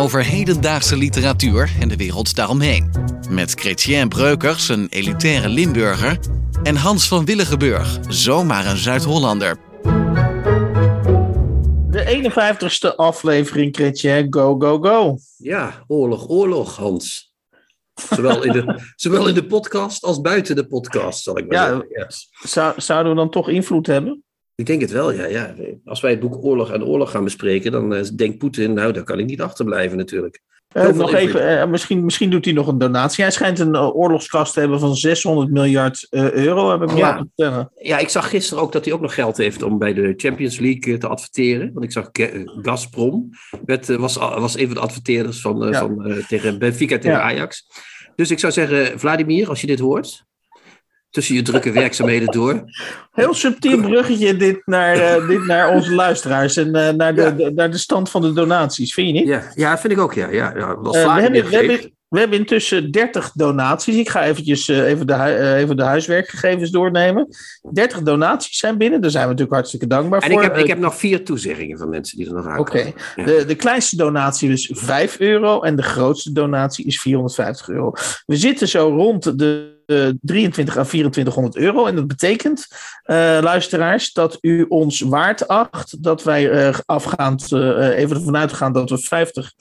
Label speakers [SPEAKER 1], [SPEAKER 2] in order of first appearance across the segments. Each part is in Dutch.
[SPEAKER 1] Over hedendaagse literatuur en de wereld daaromheen. Met Chrétien Breukers, een elitaire Limburger. En Hans van Willigenburg, zomaar een Zuid-Hollander.
[SPEAKER 2] De 51ste aflevering, Chrétien. Go, go, go.
[SPEAKER 3] Ja, oorlog, oorlog, Hans. Zowel in, de, zowel in de podcast als buiten de podcast, zal ik maar
[SPEAKER 2] Ja,
[SPEAKER 3] zeggen.
[SPEAKER 2] Zou, zouden we dan toch invloed hebben?
[SPEAKER 3] Ik denk het wel, ja, ja. Als wij het boek Oorlog en Oorlog gaan bespreken, dan eh, denkt Poetin, nou, daar kan ik niet achterblijven natuurlijk. Veel
[SPEAKER 2] nog even, eh, misschien, misschien doet hij nog een donatie. Hij schijnt een eh, oorlogskast te hebben van 600 miljard euro, heb ik me
[SPEAKER 3] Ja. Ja, ik zag gisteren ook dat hij ook nog geld heeft om bij de Champions League te adverteren. Want ik zag Gazprom werd, was, was een van de adverteerders van,
[SPEAKER 2] Ja.
[SPEAKER 3] van, tegen Benfica tegen
[SPEAKER 2] Ja.
[SPEAKER 3] Ajax. Dus ik zou zeggen, Vladimir, als je dit hoort, tussen je drukke werkzaamheden door.
[SPEAKER 2] Heel subtiel bruggetje dit naar, eh, dit naar onze luisteraars en eh, naar, de,
[SPEAKER 3] Ja.
[SPEAKER 2] de- naar de stand van de donaties, vind je niet?
[SPEAKER 3] Ja, ja vind ik ook, ja. ja,
[SPEAKER 2] Eh, we, hebben, we, hebben, we hebben intussen 30 donaties. Ik ga eventjes, even, de, even de huiswerkgegevens doornemen. 30 donaties zijn binnen. Daar zijn we natuurlijk hartstikke dankbaar
[SPEAKER 3] En
[SPEAKER 2] voor.
[SPEAKER 3] ik heb, ik heb nog vier toezeggingen van mensen die er nog
[SPEAKER 2] Oké,
[SPEAKER 3] aankomen. Ja.
[SPEAKER 2] de, de kleinste donatie is 5 euro en de grootste donatie is 450 euro. We zitten zo rond de 23 à 2400 euro. En dat betekent, eh, luisteraars, dat u ons waard acht dat wij eh, afgaand, eh, even ervan uitgaan dat we 50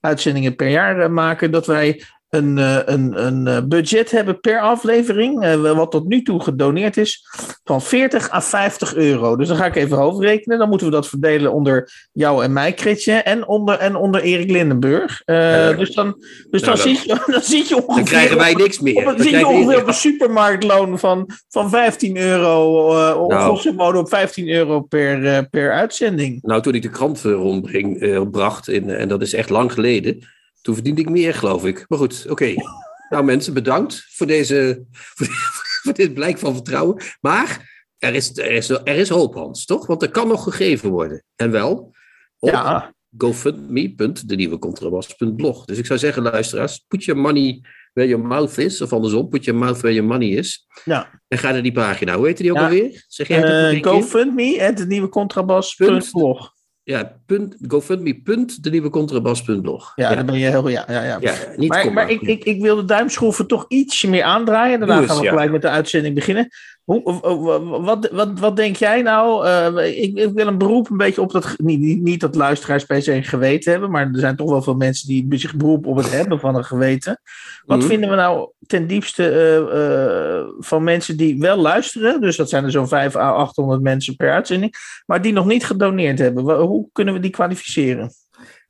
[SPEAKER 2] uitzendingen per jaar eh, maken, dat wij een, eh, een, een eh, budget hebben per aflevering, eh, wat tot nu toe gedoneerd is, van 40 à 50 euro. Dus dan ga ik even hoofdrekenen. Dan moeten we dat verdelen onder jou en mij, Kritje, en onder, en onder Erik Lindenburg. Dus dan, dus dan,
[SPEAKER 3] Nou, dan-
[SPEAKER 2] zit, je, dan zit je ongeveer...
[SPEAKER 3] Dan krijgen wij niks meer.
[SPEAKER 2] op,
[SPEAKER 3] Dan
[SPEAKER 2] een- zit je ongeveer op een supermarktloon van, van 15 euro, eh of
[SPEAKER 3] Nou.
[SPEAKER 2] grosso modo op 15 euro per, per uitzending.
[SPEAKER 3] Nou, toen ik de krant rondbreng, bracht, in, en dat is echt lang geleden, toen verdiende ik meer, geloof ik. Maar goed, oké. Nou mensen, bedankt voor, deze, voor, dit blijk van vertrouwen. Maar er is, er, is, er is hoop, Hans, toch? Want er kan nog gegeven worden. En wel op
[SPEAKER 2] Ja,
[SPEAKER 3] gofundme.denieuwecontrabas.blog. Dus ik zou zeggen, luisteraars, put your money where your mouth is. Of andersom, put your mouth where your money is.
[SPEAKER 2] ja.
[SPEAKER 3] En ga naar die pagina. Hoe heet die ook
[SPEAKER 2] Ja.
[SPEAKER 3] alweer? Zeg jij het ook nog Een keer?
[SPEAKER 2] GoFundMe, het de nieuwe contrabas.blog.
[SPEAKER 3] Ja, punt.
[SPEAKER 2] Ja,
[SPEAKER 3] ja,
[SPEAKER 2] dan ben je heel... Ja, ja, ja.
[SPEAKER 3] ja, niet
[SPEAKER 2] Maar, maar ik, ik, ik wil de duimschroeven toch ietsje meer aandraaien. Daarna
[SPEAKER 3] eens,
[SPEAKER 2] gaan we
[SPEAKER 3] ja.
[SPEAKER 2] gelijk met de uitzending beginnen. Hoe, wat, wat, wat denk jij nou? Eh, ik, ik wil een beroep een beetje op dat. Niet, niet, dat luisteraars per se een geweten hebben, maar er zijn toch wel veel mensen die zich beroepen op het hebben van een geweten. Wat
[SPEAKER 3] Mhm.
[SPEAKER 2] vinden we nou ten diepste eh, eh, van mensen die wel luisteren? Dus dat zijn er zo'n 5 à 800 mensen per uitzending, maar die nog niet gedoneerd hebben. Hoe kunnen we die kwalificeren?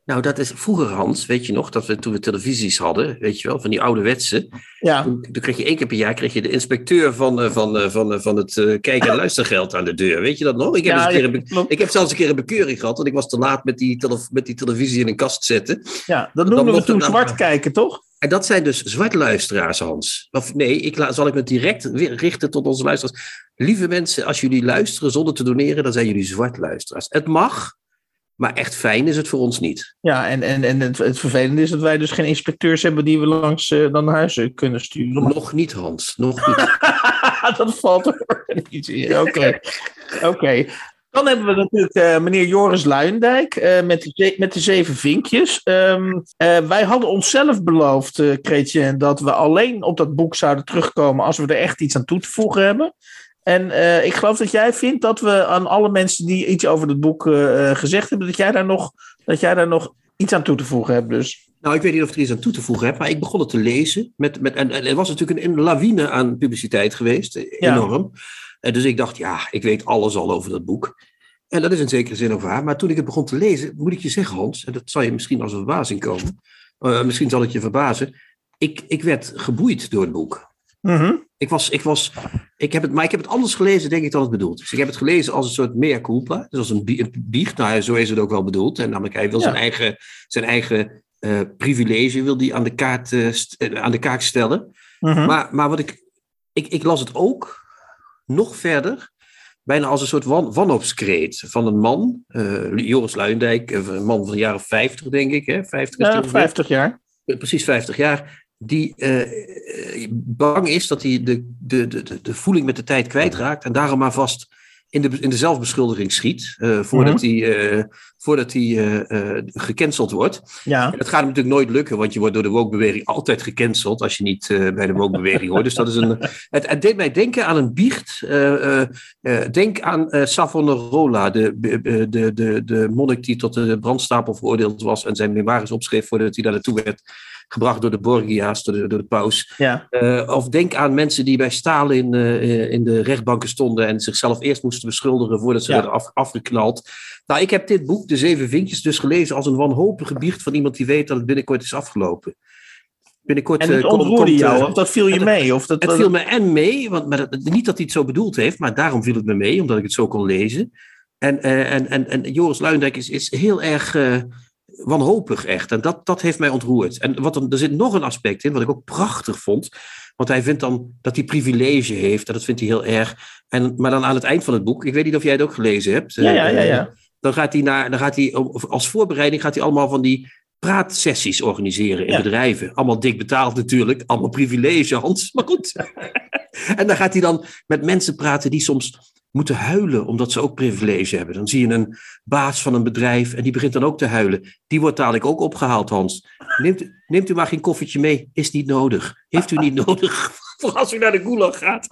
[SPEAKER 3] Nou, dat is vroeger, Hans, weet je nog, dat we toen we televisies hadden, weet je wel, van die ouderwetse.
[SPEAKER 2] Ja,
[SPEAKER 3] Toen, toen kreeg je één keer per jaar kreeg je de inspecteur van, eh, van, eh, van, eh, van het eh, kijk- en luistergeld aan de deur. Weet je dat nog? Ik heb,
[SPEAKER 2] ja,
[SPEAKER 3] eens een keer een ik heb zelfs een keer een bekeuring gehad, want ik was te laat met die, tele- met die televisie in een kast zetten.
[SPEAKER 2] ja dat noemden we toen zwart kijken, toch?
[SPEAKER 3] En dat zijn dus zwartluisteraars, Hans. Of nee, ik la- zal ik me direct richten tot onze luisteraars. Lieve mensen, als jullie luisteren zonder te doneren, dan zijn jullie zwartluisteraars. Het mag, maar echt fijn is het voor ons niet.
[SPEAKER 2] Ja, en, en, en het, het vervelende is dat wij dus geen inspecteurs hebben die we langs eh, dan naar huis eh, kunnen sturen.
[SPEAKER 3] Nog niet, Hans. Nog niet.
[SPEAKER 2] dat valt er niet in. Oké. Oké. Dan hebben we natuurlijk eh, meneer Joris Luijendijk met, de met de zeven vinkjes. Ehm, eh, wij hadden onszelf beloofd, Kreetje, dat we alleen op dat boek zouden terugkomen als we er echt iets aan toe te voegen hebben. En eh, ik geloof dat jij vindt dat we aan alle mensen die iets over het boek eh, eh, gezegd hebben, dat jij, daar nog, dat jij daar nog iets aan toe te voegen hebt. Dus.
[SPEAKER 3] Nou, ik weet niet of ik er iets aan toe te voegen heb, maar ik begon het te lezen. Met, met, en, en er was natuurlijk een, een lawine aan publiciteit geweest,
[SPEAKER 2] Ja.
[SPEAKER 3] enorm. En dus ik dacht, ja, ik weet alles al over dat boek. En dat is in zekere zin ook waar. Maar toen ik het begon te lezen, moet ik je zeggen, Hans, en dat zal je misschien als een verbazing komen. misschien zal het je verbazen. Ik, ik werd geboeid door het boek.
[SPEAKER 2] Mhm.
[SPEAKER 3] Ik was, ik was, ik heb het, maar ik heb het anders gelezen, denk ik, dan het bedoeld is. Ik heb het gelezen als een soort mea culpa, dus als een bie- een biecht. Nou, zo is het ook wel bedoeld. En namelijk, hij wil
[SPEAKER 2] Ja.
[SPEAKER 3] zijn eigen, zijn eigen eh, privilege wil die aan, de kaart, eh, eh, aan de kaak stellen.
[SPEAKER 2] Mhm.
[SPEAKER 3] Maar, maar wat ik, ik, ik las het ook nog verder, bijna als een soort wan, wanhoopskreet van een man, Joris Luijendijk, eh, een man van de jaren 50, denk ik, hè? 50 is die
[SPEAKER 2] Ja,
[SPEAKER 3] ongeveer.
[SPEAKER 2] 50 jaar.
[SPEAKER 3] precies 50 jaar, die eh, bang is dat hij de, de, de, de- voeling met de tijd kwijtraakt en daarom maar vast in de, in de zelfbeschuldiging schiet, eh, voordat
[SPEAKER 2] Mhm.
[SPEAKER 3] hij, eh, voordat hij eh, eh, gecanceld wordt.
[SPEAKER 2] Ja.
[SPEAKER 3] En dat gaat hem natuurlijk nooit lukken, want je wordt door de woke-beweging altijd gecanceld als je niet bij de woke-beweging hoort. Dus dat is een. Het, het deed mij denken aan een biecht. denk aan Savonarola, de, de, de, de, de monnik die tot de brandstapel veroordeeld was en zijn memoires opschreef voordat hij daar naartoe werd gebracht door de Borgia's, door de, door de paus.
[SPEAKER 2] Ja.
[SPEAKER 3] Eh, of denk aan mensen die bij Stalin eh, in de rechtbanken stonden en zichzelf eerst moesten beschuldigen voordat ze
[SPEAKER 2] Ja.
[SPEAKER 3] werden af, afgeknald. Nou, ik heb dit boek, De Zeven Vinkjes, dus gelezen als een wanhopige biecht van iemand die weet dat het binnenkort is afgelopen. Binnenkort,
[SPEAKER 2] En
[SPEAKER 3] eh,
[SPEAKER 2] het
[SPEAKER 3] komt-
[SPEAKER 2] ontroerde
[SPEAKER 3] komt,
[SPEAKER 2] jou,
[SPEAKER 3] eh,
[SPEAKER 2] of dat viel je
[SPEAKER 3] het-
[SPEAKER 2] mee? Of dat,
[SPEAKER 3] het viel me en mee, want, maar dat- niet dat hij het zo bedoeld heeft, maar daarom viel het me mee, omdat ik het zo kon lezen. En, eh, en, en, en Joris Luijendijk is, is heel erg eh, wanhopig, echt. En dat, dat heeft mij ontroerd. En wat er, er zit nog een aspect in, wat ik ook prachtig vond. Want hij vindt dan dat hij privilege heeft, en dat vindt hij heel erg. En, maar dan aan het eind van het boek, ik weet niet of jij het ook gelezen hebt.
[SPEAKER 2] Ja, ja, ja,
[SPEAKER 3] eh,
[SPEAKER 2] ja.
[SPEAKER 3] dan gaat hij, naar, dan gaat hij als voorbereiding gaat hij allemaal van die praatsessies organiseren in
[SPEAKER 2] Ja.
[SPEAKER 3] bedrijven. Allemaal dik betaald natuurlijk, allemaal privilege, Hans. Maar goed. en dan gaat hij dan met mensen praten die soms moeten huilen omdat ze ook privilege hebben. Dan zie je een baas van een bedrijf en die begint dan ook te huilen. Die wordt dadelijk ook opgehaald, Hans. Neemt, neemt u maar geen koffietje mee, is niet nodig. Heeft u niet nodig voor als u naar de gulag gaat.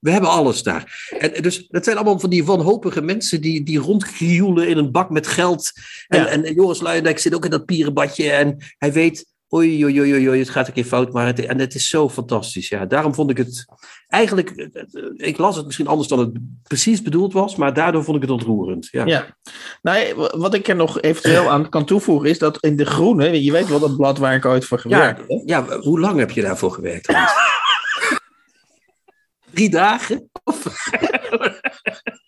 [SPEAKER 3] We hebben alles daar. En dus dat zijn allemaal van die wanhopige mensen die, die rondkrioelen in een bak met geld. En,
[SPEAKER 2] Ja.
[SPEAKER 3] en Joris Luijendijk zit ook in dat pierenbadje en hij weet, oei, oei, oei, oei, het gaat een keer fout, maar het, en het is zo fantastisch. Ja, daarom vond ik het, eigenlijk, eh, eh, ik las het misschien anders dan het precies bedoeld was, maar daardoor vond ik het ontroerend. Ja.
[SPEAKER 2] Ja. Nou, w- wat ik er nog eventueel aan kan toevoegen is dat in De Groene, je weet wel dat blad waar ik ooit voor gewerkt
[SPEAKER 3] Ja,
[SPEAKER 2] heb.
[SPEAKER 3] ja, hoe lang heb je daarvoor gewerkt? Drie dagen?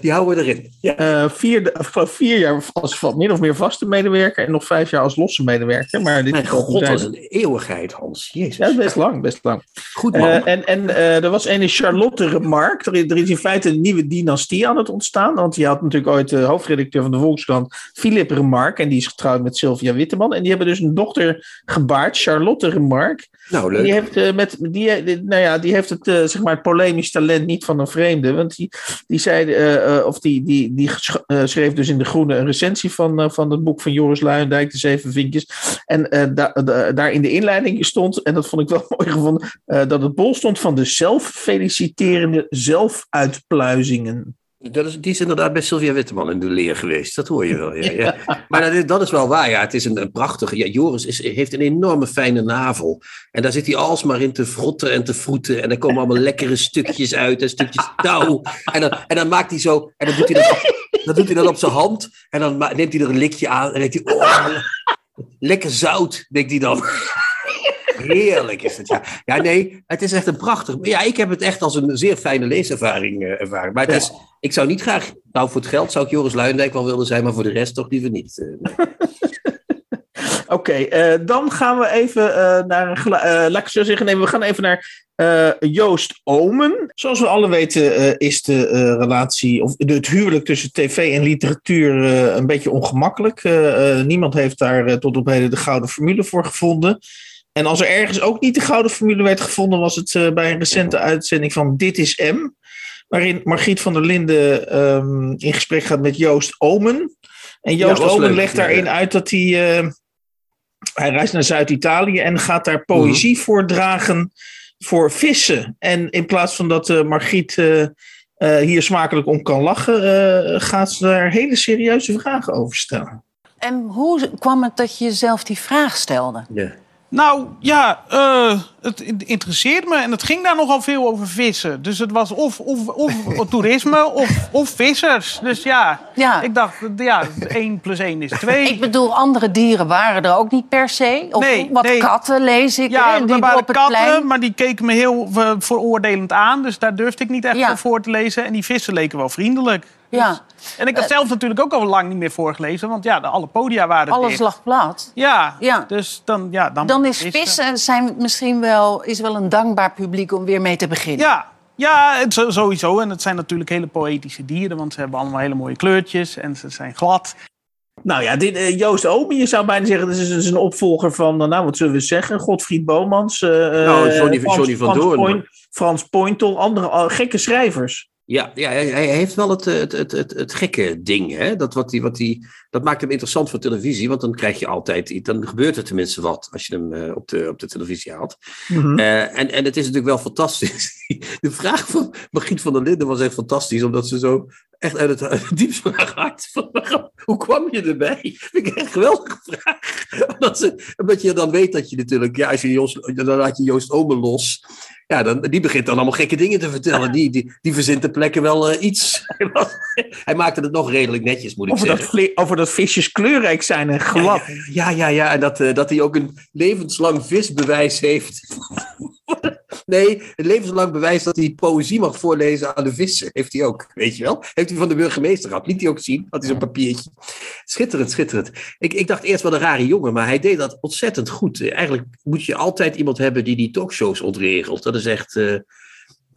[SPEAKER 3] Die houden we erin. Ja.
[SPEAKER 2] Eh, vier, geloof vier jaar als min of meer vaste medewerker en nog vijf jaar als losse medewerker. Maar dit
[SPEAKER 3] Mijn
[SPEAKER 2] is
[SPEAKER 3] god, dat is een eeuwigheid, Hans. Jezus.
[SPEAKER 2] Ja, best lang, best lang.
[SPEAKER 3] Goed man.
[SPEAKER 2] Eh, en en eh, er was een Charlotte Remarque. Er, is- er is in feite een nieuwe dynastie aan het ontstaan. Want je had natuurlijk ooit de hoofdredacteur van de Volkskrant, Philip Remarque. En die is getrouwd met Sylvia Witteman. En die hebben dus een dochter gebaard, Charlotte Remarque.
[SPEAKER 3] Nou,
[SPEAKER 2] Die heeft, eh, met, die, eh, die- nou ja, die heeft het, eh, zeg maar, het polemisch talent niet van een vreemde. Want die, die zei, of die, die, die sch- schreef dus in De Groene een recensie van, van het boek van Joris Luijendijk, De Zeven Vinkjes. En da- da- daar in de inleiding stond, en dat vond ik wel mooi gevonden, dat het bol stond van de zelffeliciterende zelfuitpluizingen.
[SPEAKER 3] Dat is, die is inderdaad bij Sylvia Witteman in de leer geweest. Dat hoor je wel. Ja, ja. Maar dat is, dat is wel waar. Ja. Het is een, een prachtige. Ja, Joris is, heeft een enorme fijne navel. En daar zit hij alsmaar in te frotten en te vroeten. En er komen allemaal lekkere stukjes uit. En stukjes touw. En dan, en dan maakt hij zo. En dan doet hij dat, op- dan doet hij dat op zijn hand. En dan neemt hij er een likje aan. En denkt hij. Oh, lekker zout, denkt hij dan. Heerlijk is het, ja. Ja, nee, het is echt een prachtig... Ja, ik heb het echt als een zeer fijne leeservaring eh, ervaren. Maar het is, ik zou niet graag... Nou, voor het geld zou ik Joris Luijendijk wel willen zijn, maar voor de rest toch liever niet. eh, nee.
[SPEAKER 2] Oké, eh, dan gaan we even naar een laat ik zo zeggen, nee, we gaan even naar Joost Omen. Zoals we alle weten is de relatie, of de, het huwelijk tussen tv en literatuur een beetje ongemakkelijk. Niemand heeft daar tot op heden de gouden formule voor gevonden. En als er ergens ook niet de gouden formule werd gevonden, was het eh, bij een recente uitzending van Dit is M. Waarin Margriet van der Linden ehm, in gesprek gaat met Joost Omen. En Joost
[SPEAKER 3] was
[SPEAKER 2] Omen
[SPEAKER 3] leuk,
[SPEAKER 2] legt
[SPEAKER 3] ja,
[SPEAKER 2] daarin
[SPEAKER 3] ja.
[SPEAKER 2] uit dat hij. eh, hij reist naar Zuid-Italië en gaat daar poëzie voordragen voor vissen. En in plaats van dat eh, Margriet hier smakelijk om kan lachen, eh, gaat ze daar hele serieuze vragen over stellen.
[SPEAKER 4] En hoe kwam het dat je jezelf die vraag stelde?
[SPEAKER 3] Ja.
[SPEAKER 5] Nou ja, eh, het interesseert me en het ging daar nogal veel over vissen. Dus het was of, of, of toerisme of, of vissers. Dus ja,
[SPEAKER 4] Ja.
[SPEAKER 5] ik dacht, ja, 1 plus 1 is 2.
[SPEAKER 4] Ik bedoel, andere dieren waren er ook niet per se. Of
[SPEAKER 5] Nee,
[SPEAKER 4] wat
[SPEAKER 5] nee.
[SPEAKER 4] katten lees ik.
[SPEAKER 5] Ja, er
[SPEAKER 4] die
[SPEAKER 5] waren katten,
[SPEAKER 4] plein.
[SPEAKER 5] maar die keken me heel eh, veroordelend aan. Dus daar durfde ik niet echt
[SPEAKER 4] Ja.
[SPEAKER 5] voor te lezen. En die vissen leken wel vriendelijk.
[SPEAKER 4] Ja,
[SPEAKER 5] En ik had zelf natuurlijk ook al lang niet meer voorgelezen. Want ja, de, alle podia waren
[SPEAKER 4] alles
[SPEAKER 5] dicht.
[SPEAKER 4] lag plat.
[SPEAKER 5] Ja,
[SPEAKER 4] Ja.
[SPEAKER 5] dus dan... Ja, dan,
[SPEAKER 4] Dan is
[SPEAKER 5] vissen.
[SPEAKER 4] vissen zijn misschien wel, is wel een dankbaar publiek om weer mee te beginnen.
[SPEAKER 5] Ja, ja het, sowieso. En het zijn natuurlijk hele poëtische dieren. Want ze hebben allemaal hele mooie kleurtjes. En ze zijn glad.
[SPEAKER 2] Nou ja, dit, eh, Joost Omen, je zou bijna zeggen, dit is, is een opvolger van, eh, nou wat zullen we zeggen, Godfried Bomans. eh,
[SPEAKER 3] Nou,
[SPEAKER 2] eh,
[SPEAKER 3] Johnny-
[SPEAKER 2] Frans-
[SPEAKER 3] Johnny van
[SPEAKER 2] Frans
[SPEAKER 3] Doorn.
[SPEAKER 2] Point- Frans Pointel, andere eh, gekke schrijvers.
[SPEAKER 3] Ja, ja hij, heeft wel het, eh, het, het, het, het gekke ding. Hè? Dat, wat die, wat die, dat maakt hem interessant voor televisie. Want dan krijg je altijd iets. Dan gebeurt er tenminste wat als je hem eh, op, de, op de televisie haalt.
[SPEAKER 2] Mhm.
[SPEAKER 3] Eh, en, en het is natuurlijk wel fantastisch. De vraag van Margriet van der Linden was echt fantastisch. Omdat ze zo echt uit het, uit het diepst van haar hart. Van, hoe kwam je erbij? Vind ik echt een geweldige vraag. Omdat, ze, omdat je dan weet dat je natuurlijk. Ja, als je Joost, dan laat je Joost Omen los. Ja, dan, die begint dan allemaal gekke dingen te vertellen. Die, die, die verzint ter plekke wel eh, iets. Hij maakte het nog redelijk netjes, moet ik
[SPEAKER 2] Over
[SPEAKER 3] zeggen.
[SPEAKER 2] over dat visjes kleurrijk zijn en glad.
[SPEAKER 3] Ja, ja, ja. En dat, eh, dat hij ook een levenslang visbewijs heeft. nee, een levenslang bewijs dat hij poëzie mag voorlezen aan de vissen. Heeft hij ook, weet je wel? Heeft hij van de burgemeester gehad. Liet hij ook zien. Had hij zo'n papiertje. Schitterend, schitterend. Ik, ik dacht eerst wel een rare jongen, maar hij deed dat ontzettend goed. Eh, Eigenlijk moet je altijd iemand hebben die die talkshows ontregelt. Dat is echt... eh,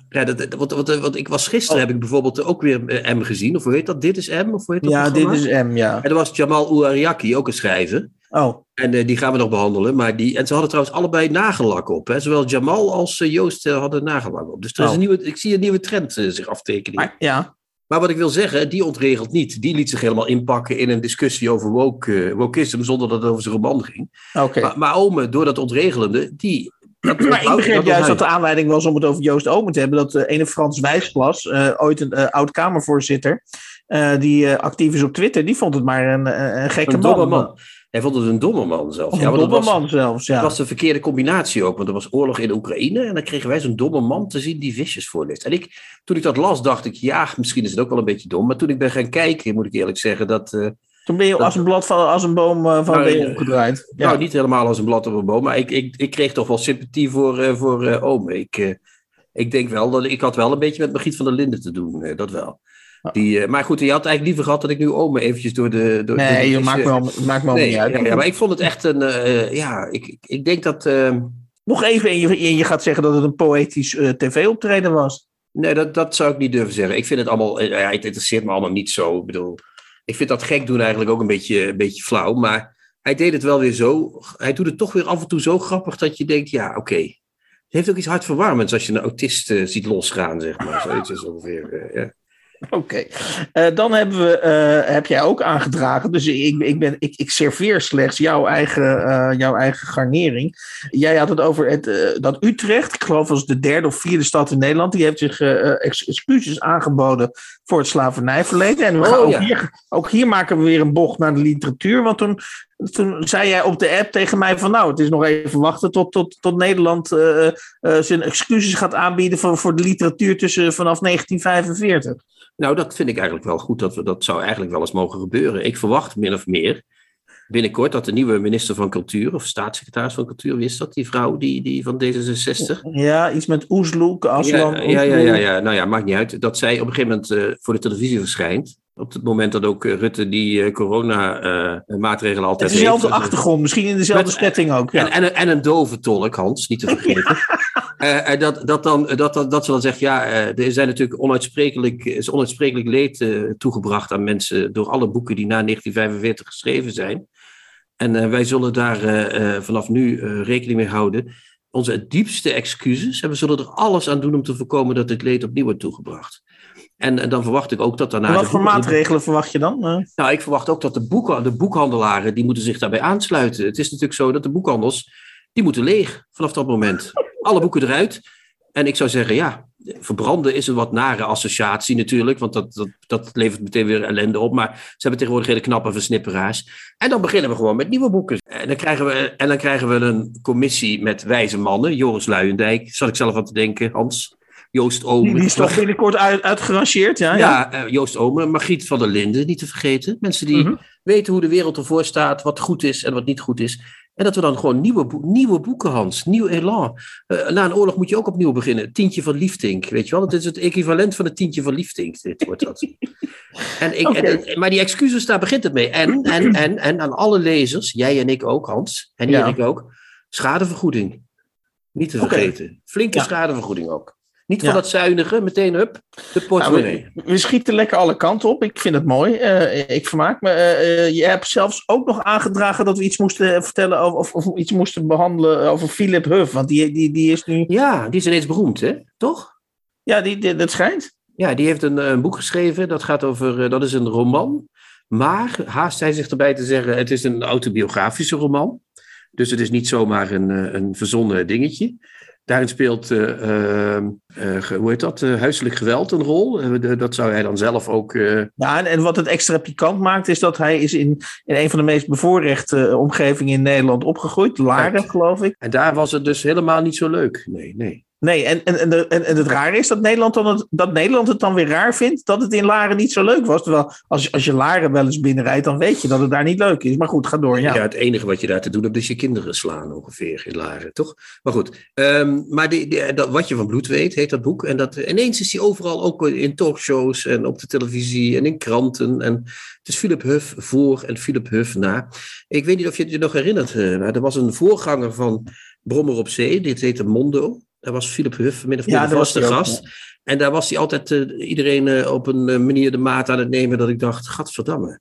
[SPEAKER 3] ja, dat, want, want, want ik was gisteren, heb ik bijvoorbeeld ook weer eh, M gezien. Of hoe heet dat? Dit is M? Of hoe heet dat
[SPEAKER 2] Ja, dit is M, ja.
[SPEAKER 3] En er was Jamal Ouariaki, ook een schrijver.
[SPEAKER 2] Oh,
[SPEAKER 3] En eh, die gaan we nog behandelen. Maar die, en ze hadden trouwens allebei nagellak op. Hè? Zowel Jamal als eh, Joost eh, hadden nagellak op. Dus er is
[SPEAKER 2] Oh.
[SPEAKER 3] een nieuwe, ik zie een nieuwe trend zich aftekenen.
[SPEAKER 2] maar, ja.
[SPEAKER 3] Maar wat ik wil zeggen, die ontregelt niet. Die liet zich helemaal inpakken in een discussie over woke, wokeism zonder dat het over zijn roman ging.
[SPEAKER 2] Oké.
[SPEAKER 3] Maar, maar Ome, door dat ontregelende, die... Dat,
[SPEAKER 2] Maar ik begreep juist dat
[SPEAKER 3] dat
[SPEAKER 2] de aanleiding was om het over Joost Omen te hebben. Dat de ene Frans Wijsglas, ooit een oud-Kamervoorzitter, die actief is op Twitter, die vond het maar een, een, gekke
[SPEAKER 3] een
[SPEAKER 2] man.
[SPEAKER 3] Hij vond het een domme man zelf.
[SPEAKER 2] Of
[SPEAKER 3] Ja,
[SPEAKER 2] een domme
[SPEAKER 3] was-
[SPEAKER 2] man zelfs, ja.
[SPEAKER 3] Het was de verkeerde combinatie ook, want er was oorlog in Oekraïne en dan kregen wij zo'n domme man te zien die visjes voorleest. En ik, toen ik dat las, dacht ik, ja, misschien is het ook wel een beetje dom. Maar toen ik ben gaan kijken, moet ik eerlijk zeggen, dat... eh,
[SPEAKER 2] Toen ben je als een blad van als een boom eh, van
[SPEAKER 3] Nou,
[SPEAKER 2] je
[SPEAKER 3] eh.
[SPEAKER 2] Ja.
[SPEAKER 3] Nou, niet helemaal als een blad op een boom, maar ik, ik, ik kreeg toch wel sympathie voor, eh voor Ome. Ik, ik denk wel dat ik had wel een beetje met Margriet van der Linden te doen, dat wel. Die, eh, maar goed, je had eigenlijk liever gehad dat ik nu Ome eventjes door de... Door, door
[SPEAKER 2] nee,
[SPEAKER 3] de
[SPEAKER 2] je maakt me wel, maakt me
[SPEAKER 3] Nee,
[SPEAKER 2] niet uit.
[SPEAKER 3] ja, ja, maar ik vond het echt een... eh, ja, ik, ik, ik denk dat... eh,
[SPEAKER 2] Nog even, en je, je gaat zeggen dat het een poëtisch eh, tv-optreden was.
[SPEAKER 3] Nee, dat, dat zou ik niet durven zeggen. Ik vind het allemaal, ja, het interesseert me allemaal niet zo. Ik bedoel, ik vind dat gek doen eigenlijk ook een beetje, een beetje flauw. Maar hij deed het wel weer zo. Hij doet het toch weer af en toe zo grappig dat je denkt, ja, oké. Het heeft ook iets hartverwarmends als je een autist ziet losgaan, zeg maar. Zoiets is ongeveer. ja.
[SPEAKER 2] Oké. Eh, dan hebben we, eh, heb jij ook aangedragen. Dus ik, ik, ben, ik, ik serveer slechts jouw eigen, eh, jouw eigen garnering. Jij had het over het, dat Utrecht, ik geloof was de derde of vierde stad in Nederland, die heeft zich ex- excuses aangeboden voor het slavernijverleden. En we
[SPEAKER 3] Oh,
[SPEAKER 2] gaan ook,
[SPEAKER 3] ja.
[SPEAKER 2] hier, ook hier maken we weer een bocht naar de literatuur. Want toen, toen zei jij op de app tegen mij van nou, het is nog even wachten tot, tot, tot Nederland eh, eh, zijn excuses gaat aanbieden voor, voor de literatuur tussen vanaf 1945.
[SPEAKER 3] Nou, dat vind ik eigenlijk wel goed. Dat, we, dat zou eigenlijk wel eens mogen gebeuren. Ik verwacht min of meer binnenkort dat de nieuwe minister van Cultuur, of staatssecretaris van Cultuur, is dat? Die vrouw die, die van D66?
[SPEAKER 2] Ja, iets met Oesloek, Aslan.
[SPEAKER 3] Ja, ja, ja, ja, ja. Nou ja, maakt niet uit. Dat zij op een gegeven moment eh, voor de televisie verschijnt. Op het moment dat ook eh, Rutte die corona-maatregelen
[SPEAKER 2] Het
[SPEAKER 3] altijd
[SPEAKER 2] is dezelfde
[SPEAKER 3] heeft.
[SPEAKER 2] achtergrond, misschien in dezelfde setting ook. Ja.
[SPEAKER 3] En, en, een- en een dove tolk, Hans, niet te vergeten. Eh, en dat, dat, dan, dat, dat, dat ze dan zegt, ja, eh, er zijn natuurlijk onuitsprekelijk, is onuitsprekelijk leed eh, toegebracht aan mensen door alle boeken die na 1945 geschreven zijn. En eh, wij zullen daar eh, eh, vanaf nu eh, rekening mee houden. Onze diepste excuses en we zullen er alles aan doen om te voorkomen dat dit leed opnieuw wordt toegebracht. En, en dan verwacht ik ook dat daarna.
[SPEAKER 2] Wat voor maatregelen verwacht je dan? Eh,
[SPEAKER 3] nou, ik verwacht ook dat de, boeken, de boekhandelaren, die moeten zich daarbij aansluiten. Het is natuurlijk zo dat de boekhandels, die moeten leeg vanaf dat moment. Alle boeken eruit. En ik zou zeggen, ja, verbranden is een wat nare associatie natuurlijk, want dat, dat, dat levert meteen weer ellende op. Maar ze hebben tegenwoordig hele knappe versnipperaars. En dan beginnen we gewoon met nieuwe boeken. En dan krijgen we, en dan krijgen we een commissie met wijze mannen. Joris Luijendijk, zat ik zelf aan te denken, Hans. Joost Omen.
[SPEAKER 2] Die is toch binnenkort uit, uitgerangeerd, ja?
[SPEAKER 3] Ja, ja. Uh, Joost Omen, Margriet van der Linden, niet te vergeten. Mensen die -hmm. weten hoe de wereld ervoor staat, wat goed is en wat niet goed is. En dat we dan gewoon nieuwe, nieuwe boeken, Hans, nieuw elan. Uh, na een oorlog moet je ook opnieuw beginnen. Tientje van Liefdink, weet je wel? Dat is het equivalent van het tientje van Liefdink. Dit wordt dat. en ik, okay. en, maar die excuses, daar begint het mee. En, en, en, en aan alle lezers, jij en ik ook, Hans, en
[SPEAKER 2] Ja.
[SPEAKER 3] Erik ook, schadevergoeding. Niet te vergeten. Flinke
[SPEAKER 2] Ja.
[SPEAKER 3] schadevergoeding ook. Niet
[SPEAKER 2] Ja.
[SPEAKER 3] van dat zuinigen, meteen up, de portemonnee.
[SPEAKER 2] Nou, we, we schieten lekker alle kanten op. Ik vind het mooi. Eh, ik vermaak me. Eh, je hebt zelfs ook nog aangedragen dat we iets moesten vertellen over, of, of iets moesten behandelen over Philip Huff. Want die, die, die is nu.
[SPEAKER 3] Ja, die is ineens beroemd, hè? Toch?
[SPEAKER 2] Ja, die, die- dat schijnt.
[SPEAKER 3] Ja, die heeft een, een boek geschreven. Dat gaat over, dat is een roman. Maar haast hij zich erbij te zeggen, het is een autobiografische roman. Dus het is niet zomaar een, een verzonnen dingetje. Daarin speelt, eh, eh, eh, hoe heet dat, eh, huiselijk geweld een rol. Dat zou hij dan zelf ook...
[SPEAKER 2] Ja, en, en wat het extra pikant maakt, is dat hij is in, in een van de meest bevoorrechte omgevingen in Nederland opgegroeid. Laren, geloof ik.
[SPEAKER 3] en daar was het dus helemaal niet zo leuk. Nee, nee.
[SPEAKER 2] Nee, en, en, en, en, het rare is dat Nederland, dan het, dat Nederland het dan weer raar vindt dat het in Laren niet zo leuk was. Terwijl als, als je Laren wel eens binnenrijdt, dan weet je dat het daar niet leuk is. Maar goed, ga door. Ja.
[SPEAKER 3] Ja. het enige wat je daar te doen hebt is je kinderen slaan ongeveer in Laren, toch? Maar goed, ehm, maar die- dat, Wat je van bloed weet, heet dat boek. En dat, ineens is hij overal ook in talkshows en op de televisie en in kranten. En het is Philip Huff voor en Philip Huff na. Ik weet niet of je het je nog herinnert, eh, maar er was een voorganger van Brommer op Zee, dit heette Mondo. Daar was Philip Huff min of meer
[SPEAKER 2] Ja,
[SPEAKER 3] de
[SPEAKER 2] was ook,
[SPEAKER 3] gast. En daar was hij altijd eh, iedereen eh, op een eh, manier de maat aan het nemen dat ik dacht, gadverdamme.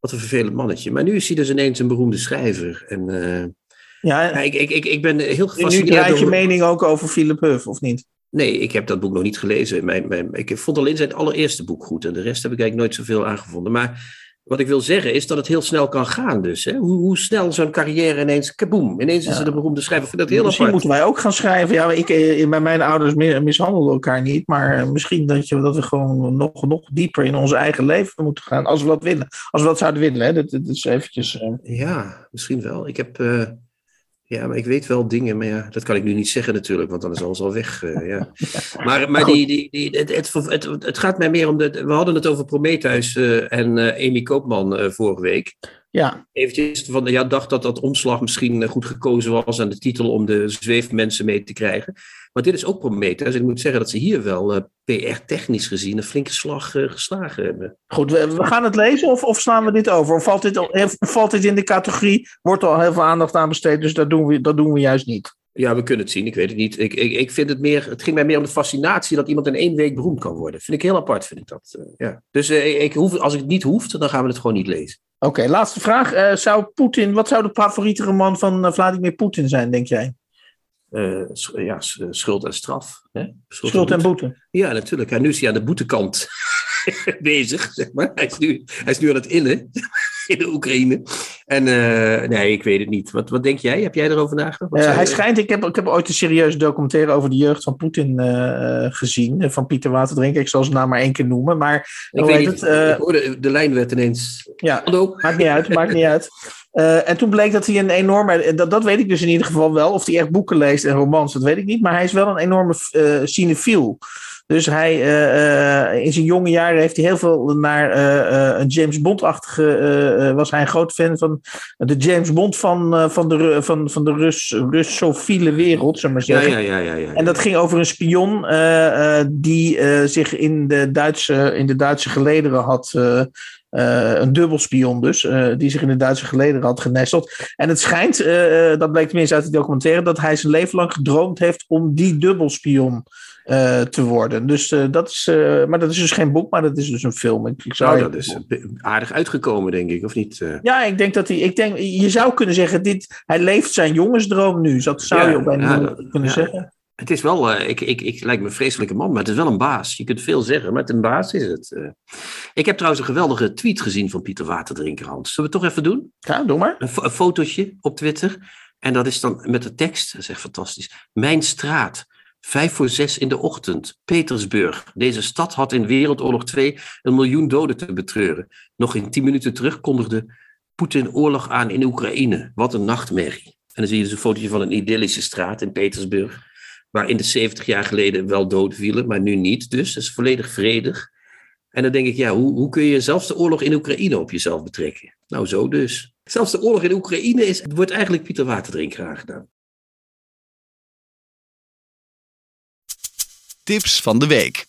[SPEAKER 3] Wat een vervelend mannetje. Maar nu is hij dus ineens een beroemde schrijver. En
[SPEAKER 2] Ja,
[SPEAKER 3] ja, ik, ik, ik, ik ben heel
[SPEAKER 2] nu
[SPEAKER 3] gefascineerd
[SPEAKER 2] draait je
[SPEAKER 3] door...
[SPEAKER 2] mening ook over Philip Huff, of niet?
[SPEAKER 3] Nee, ik heb dat boek nog niet gelezen. Mijn, mijn, ik vond alleen zijn allereerste boek goed. En de rest heb ik eigenlijk nooit zoveel aangevonden. Maar wat ik wil zeggen is dat het heel snel kan gaan dus. Hè? Hoe, hoe snel zo'n carrière ineens, kaboom, ineens is het een beroemde schrijver. Ik vind dat heel
[SPEAKER 2] misschien
[SPEAKER 3] apart.
[SPEAKER 2] moeten wij ook gaan schrijven. Ja, ik, eh, mijn ouders mi- mishandelden elkaar niet. Maar eh, misschien dat, je, dat we gewoon nog, nog dieper in ons eigen leven moeten gaan. Als we dat willen. Als we dat zouden willen. Hè. Dat, dat is eventjes... eh,
[SPEAKER 3] Ja, misschien wel. Ik heb... ja, maar ik weet wel dingen, maar ja, dat kan ik nu niet zeggen natuurlijk, want dan is alles al weg. eh, ja. Maar, maar die, die, die, het, het, het, het gaat mij meer om... De, we hadden het over Prometheus eh, en eh, Amy Koopman vorige week.
[SPEAKER 2] ja,
[SPEAKER 3] eventjes van, ja, dacht dat dat omslag misschien goed gekozen was aan de titel om de zweefmensen mee te krijgen. Maar dit is ook Prometheus. Ik moet zeggen dat ze hier wel eh, PR-technisch gezien een flinke slag eh, geslagen hebben.
[SPEAKER 2] goed. We, we gaan het lezen of, of slaan we dit over? Of valt dit, al- of valt dit in de categorie? Wordt er al heel veel aandacht aan besteed. Dus dat doen we, dat doen we juist niet.
[SPEAKER 3] Ja, we kunnen het zien. Ik weet het niet. Ik, ik, ik vind het meer, het ging mij meer om de fascinatie dat iemand in één week beroemd kan worden. Vind ik heel apart, vind ik dat. eh, ja. Dus eh, ik hoef, als het niet hoeft, dan gaan we het gewoon niet lezen.
[SPEAKER 2] Oké, laatste vraag. Eh, zou Poetin, wat zou de favoriete roman van eh, Vladimir Poetin zijn, denk jij?
[SPEAKER 3] Eh, ja, eh, schuld en straf. Hè?
[SPEAKER 2] Schuld en boete.
[SPEAKER 3] Ja, natuurlijk. En nu is hij aan de boetekant bezig, zeg maar. Hij is nu, hij is nu aan het innen in de Oekraïne. En eh, nee, ik weet het niet. Wat, wat denk jij? Heb jij erover nagedacht?
[SPEAKER 2] Hij schijnt, ik heb, ik heb ooit een serieuze documentaire over de jeugd van Poetin gezien. Van Pieter Waterdrinker. Ik zal zijn naam maar één keer noemen. Maar
[SPEAKER 3] Ik weet niet.
[SPEAKER 2] het?
[SPEAKER 3] Ik hoorde, de lijn werd ineens...
[SPEAKER 2] ja,
[SPEAKER 3] Hallo?
[SPEAKER 2] maakt niet uit, maakt niet uit. Eh, en toen bleek dat hij een enorme, eh, dat, dat weet ik dus in ieder geval wel, of hij echt boeken leest en romans, dat weet ik niet, maar hij is wel een enorme eh cinefiel. Dus hij, in zijn jonge jaren heeft hij heel veel naar een James Bond-achtige, was hij een groot fan van de James Bond van, van de, van, van de Rus, Russofiele wereld, we maar
[SPEAKER 3] Ja,
[SPEAKER 2] zeggen.
[SPEAKER 3] ja, ja, ja. ja.
[SPEAKER 2] En dat ging over een spion die zich in de Duitse, in de Duitse gelederen had. Eh, een dubbelspion dus, eh, die zich in de Duitse gelederen had genesteld. En het schijnt, eh, dat bleek tenminste uit de documentaire, dat hij zijn leven lang gedroomd heeft om die dubbelspion te worden. Dus dat is, maar dat is dus geen boek, maar dat is dus een film. Ik, ik zou
[SPEAKER 3] Nou, dat is aardig uitgekomen, denk ik, of niet?
[SPEAKER 2] ja, ik denk dat hij. Ik denk, je zou kunnen zeggen, dit, hij leeft zijn jongensdroom nu. Dat zou
[SPEAKER 3] Ja,
[SPEAKER 2] je op een manier kunnen
[SPEAKER 3] ja.
[SPEAKER 2] zeggen.
[SPEAKER 3] Het is wel, eh, ik, ik, ik lijkt me een vreselijke man, maar het is wel een baas. Je kunt veel zeggen, maar het een baas is het. eh. Ik heb trouwens een geweldige tweet gezien van Pieter Waterdrinker, Hans. Zullen we het toch even doen?
[SPEAKER 2] Ja, doe maar.
[SPEAKER 3] Een fotootje op Twitter. En dat is dan met de tekst, dat is echt fantastisch. Mijn straat. Vijf voor zes in de ochtend. Petersburg. Deze stad had in Wereldoorlog 2 een miljoen doden te betreuren. Nog in tien minuten terug kondigde Poetin oorlog aan in Oekraïne. Wat een nachtmerrie. En dan zie je dus een fotootje van een idyllische straat in Petersburg. Waar in de 70 jaar geleden wel doden vielen, maar nu niet. Dus het is volledig vredig. En dan denk ik, ja, hoe, hoe kun je zelfs de oorlog in Oekraïne op jezelf betrekken? Nou, zo dus. Zelfs de oorlog in Oekraïne is, wordt eigenlijk Pieter Waterdrink aangedaan.
[SPEAKER 1] Tips van de week.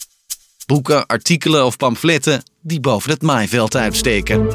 [SPEAKER 1] Boeken, artikelen of pamfletten die boven het maaiveld uitsteken.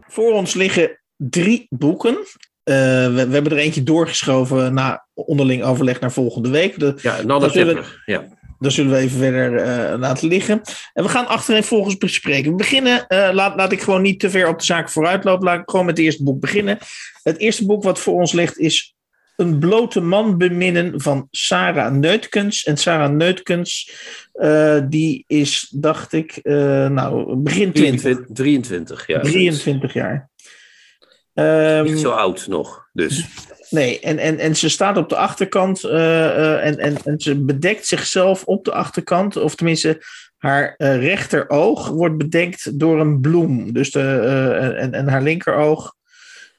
[SPEAKER 2] Voor ons liggen drie boeken. Uh, we, we, hebben er eentje doorgeschoven na onderling overleg naar volgende week. De,
[SPEAKER 3] ja, een ander chapter. Ja.
[SPEAKER 2] Dat zullen we even verder uh, laten liggen. En we gaan achterin volgens bespreken. We beginnen, uh, laat, laat ik gewoon niet te ver op de zaak vooruit lopen. Laat ik gewoon met het eerste boek beginnen. Het eerste boek wat voor ons ligt is Een blote man beminnen van Sarah Neutkens. En Sarah Neutkens, uh, die is, dacht ik, nou, begin 20.
[SPEAKER 3] 23, ja.
[SPEAKER 2] 23 jaar.
[SPEAKER 3] Um, niet zo oud nog, dus.
[SPEAKER 2] Nee, en, en, en ze staat op de achterkant uh, uh, en, en, en ze bedekt zichzelf op de achterkant, of tenminste, haar uh, rechteroog wordt bedekt door een bloem. Dus de, en, en haar linkeroog.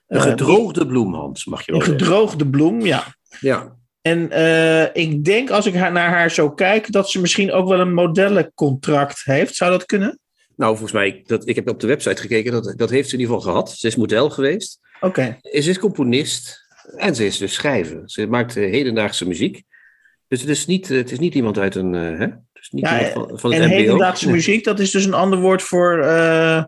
[SPEAKER 3] Een gedroogde bloem, Hans, mag je wel
[SPEAKER 2] Een gedroogde bloem, ja.
[SPEAKER 3] Ja.
[SPEAKER 2] En ik denk, als ik haar, naar haar zo kijk, dat ze misschien ook wel een modellencontract heeft. Zou dat kunnen?
[SPEAKER 3] Nou, volgens mij, dat, ik heb op de website gekeken, dat, dat heeft ze in ieder geval gehad. Ze is model geweest.
[SPEAKER 2] Oké. Okay.
[SPEAKER 3] Ze is componist. En ze is dus schrijver. Ze maakt hedendaagse muziek. Dus het is niet, het is niet iemand uit een. Uh, hè? Is niet
[SPEAKER 2] ja,
[SPEAKER 3] van, van
[SPEAKER 2] het en
[SPEAKER 3] MBO.
[SPEAKER 2] hedendaagse
[SPEAKER 3] Nee.
[SPEAKER 2] muziek, dat is dus een ander woord voor uh,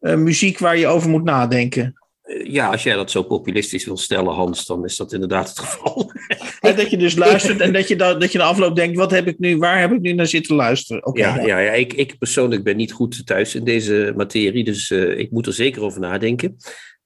[SPEAKER 2] uh, muziek waar je over moet nadenken.
[SPEAKER 3] Ja, als jij dat zo populistisch wil stellen, Hans, dan is dat inderdaad het geval.
[SPEAKER 2] En dat je dus luistert en dat je, dat, dat je na afloop denkt: wat heb ik nu, waar heb ik nu naar zitten luisteren?
[SPEAKER 3] Ja, ja, ja ik, ik persoonlijk ben niet goed thuis in deze materie, dus uh, ik moet er zeker over nadenken.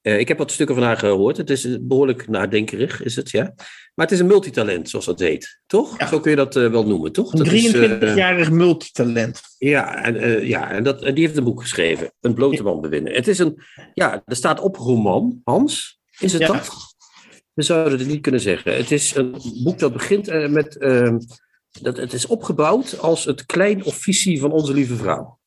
[SPEAKER 3] Uh, ik heb wat stukken van haar gehoord. Het is behoorlijk nadenkerig, is het, ja. Maar het is een multitalent, zoals dat heet. Toch?
[SPEAKER 2] Ja.
[SPEAKER 3] Zo kun je dat uh, wel noemen, toch?
[SPEAKER 2] Een 23-jarig uh, multitalent.
[SPEAKER 3] Ja, en, ja, en dat, die heeft een boek geschreven. Een blote man bewinnen. Het is een... Ja, er staat op roman. Hans, is het
[SPEAKER 2] Ja.
[SPEAKER 3] dat? We zouden het niet kunnen zeggen. Het is een boek dat begint met... Uh, dat, het is opgebouwd als het klein officie van onze lieve vrouw.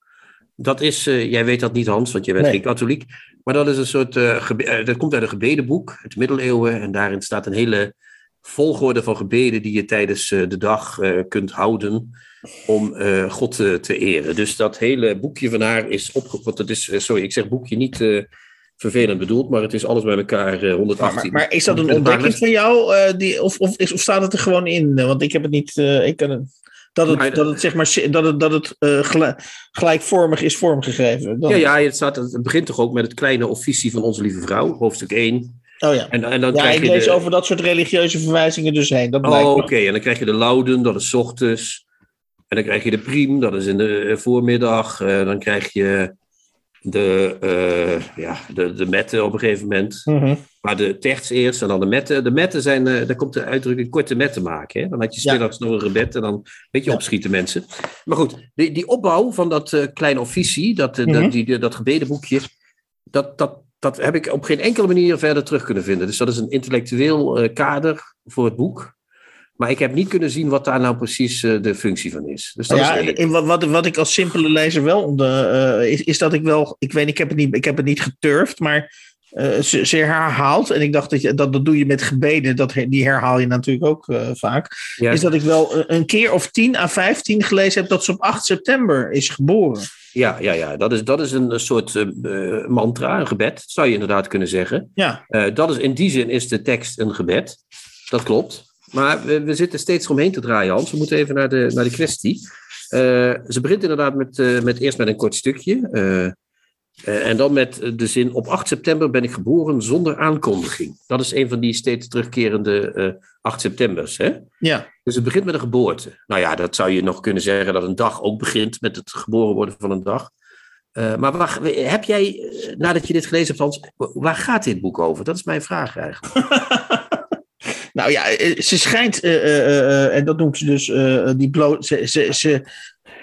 [SPEAKER 3] Dat is, uh, jij weet dat niet Hans, want je bent
[SPEAKER 2] Nee.
[SPEAKER 3] geen katholiek. Maar dat is een soort, uh, gebe- uh, dat komt uit een gebedenboek, uit de middeleeuwen. En daarin staat een hele volgorde van gebeden die je tijdens uh, de dag kunt houden om God te eren. Dus dat hele boekje van haar is opge... Want het is, sorry, ik zeg boekje niet vervelend bedoeld, maar het is alles bij elkaar uh, 118.
[SPEAKER 2] Maar, maar is dat een ontdekking van jou? eh, die, of, of, of staat het er gewoon in? Want ik heb het niet. eh, ik kan het, dat het, dat het, zeg maar, dat het, dat het gel- gelijkvormig is vormgegeven. Dan-
[SPEAKER 3] Ja, ja het, staat, het begint toch ook met het kleine officie van onze lieve vrouw, hoofdstuk 1.
[SPEAKER 2] Oh ja.
[SPEAKER 3] En, en dan
[SPEAKER 2] Ja,
[SPEAKER 3] krijg
[SPEAKER 2] ik
[SPEAKER 3] je
[SPEAKER 2] lees
[SPEAKER 3] de...
[SPEAKER 2] over dat soort religieuze verwijzingen dus heen. Dat
[SPEAKER 3] Oh, oké. En dan krijg je de Lauden, dat is 's ochtends. En dan krijg je de Priem, dat is in de eh, voormiddag. Eh, dan krijg je de, eh ja, de, de metten op een gegeven moment.
[SPEAKER 2] Mhm.
[SPEAKER 3] Maar de terts eerst en dan de metten. De metten zijn, eh daar komt de uitdrukking korte metten maken. Hè? Dan had je smiddags nog een gebed en dan weet je
[SPEAKER 2] Ja.
[SPEAKER 3] opschieten mensen. Maar goed, die, die opbouw van dat eh, kleine officie, dat, eh,
[SPEAKER 2] Mhm.
[SPEAKER 3] dat, die, dat gebedenboekje, dat, dat, dat heb ik op geen enkele manier verder terug kunnen vinden. Dus dat is een intellectueel kader voor het boek. Maar ik heb niet kunnen zien wat daar nou precies de functie van is. Dus dat
[SPEAKER 2] Ja,
[SPEAKER 3] is
[SPEAKER 2] wat, wat, wat ik als simpele lezer wel onder, is, is dat ik wel, ik weet, ik heb het niet, ik heb het niet geturfd, maar eh, ze, ze herhaalt, en ik dacht dat, je, dat dat doe je met gebeden, dat, die herhaal je natuurlijk ook eh, vaak,
[SPEAKER 3] Ja.
[SPEAKER 2] is dat ik wel een- keer of 10 à 15 gelezen heb dat ze op 8 september is geboren.
[SPEAKER 3] Ja, ja, ja. Dat, is, dat is een soort eh, mantra, een gebed, zou je inderdaad kunnen zeggen.
[SPEAKER 2] Ja,
[SPEAKER 3] dat is, in die zin is de tekst een gebed. Dat klopt. Maar we, we zitten steeds omheen te draaien, Hans. We moeten even naar de, naar de kwestie. Ze begint inderdaad met, met eerst met een kort stukje. Eh, eh, en dan met de zin: Op 8 september ben ik geboren zonder aankondiging. Dat is een van die steeds terugkerende eh 8 septembers. Hè?
[SPEAKER 2] ja.
[SPEAKER 3] Dus het begint met een geboorte. Nou ja, dat zou je nog kunnen zeggen dat een dag ook begint met het geboren worden van een dag. Eh, maar waar, heb jij, eh, nadat je dit gelezen hebt, Hans, waar gaat dit boek over? Dat is mijn vraag eigenlijk.
[SPEAKER 2] Nou ja, eh, ze schijnt, eh, eh, eh, en dat noemt ze dus, eh, die bloot, ze, ze, ze,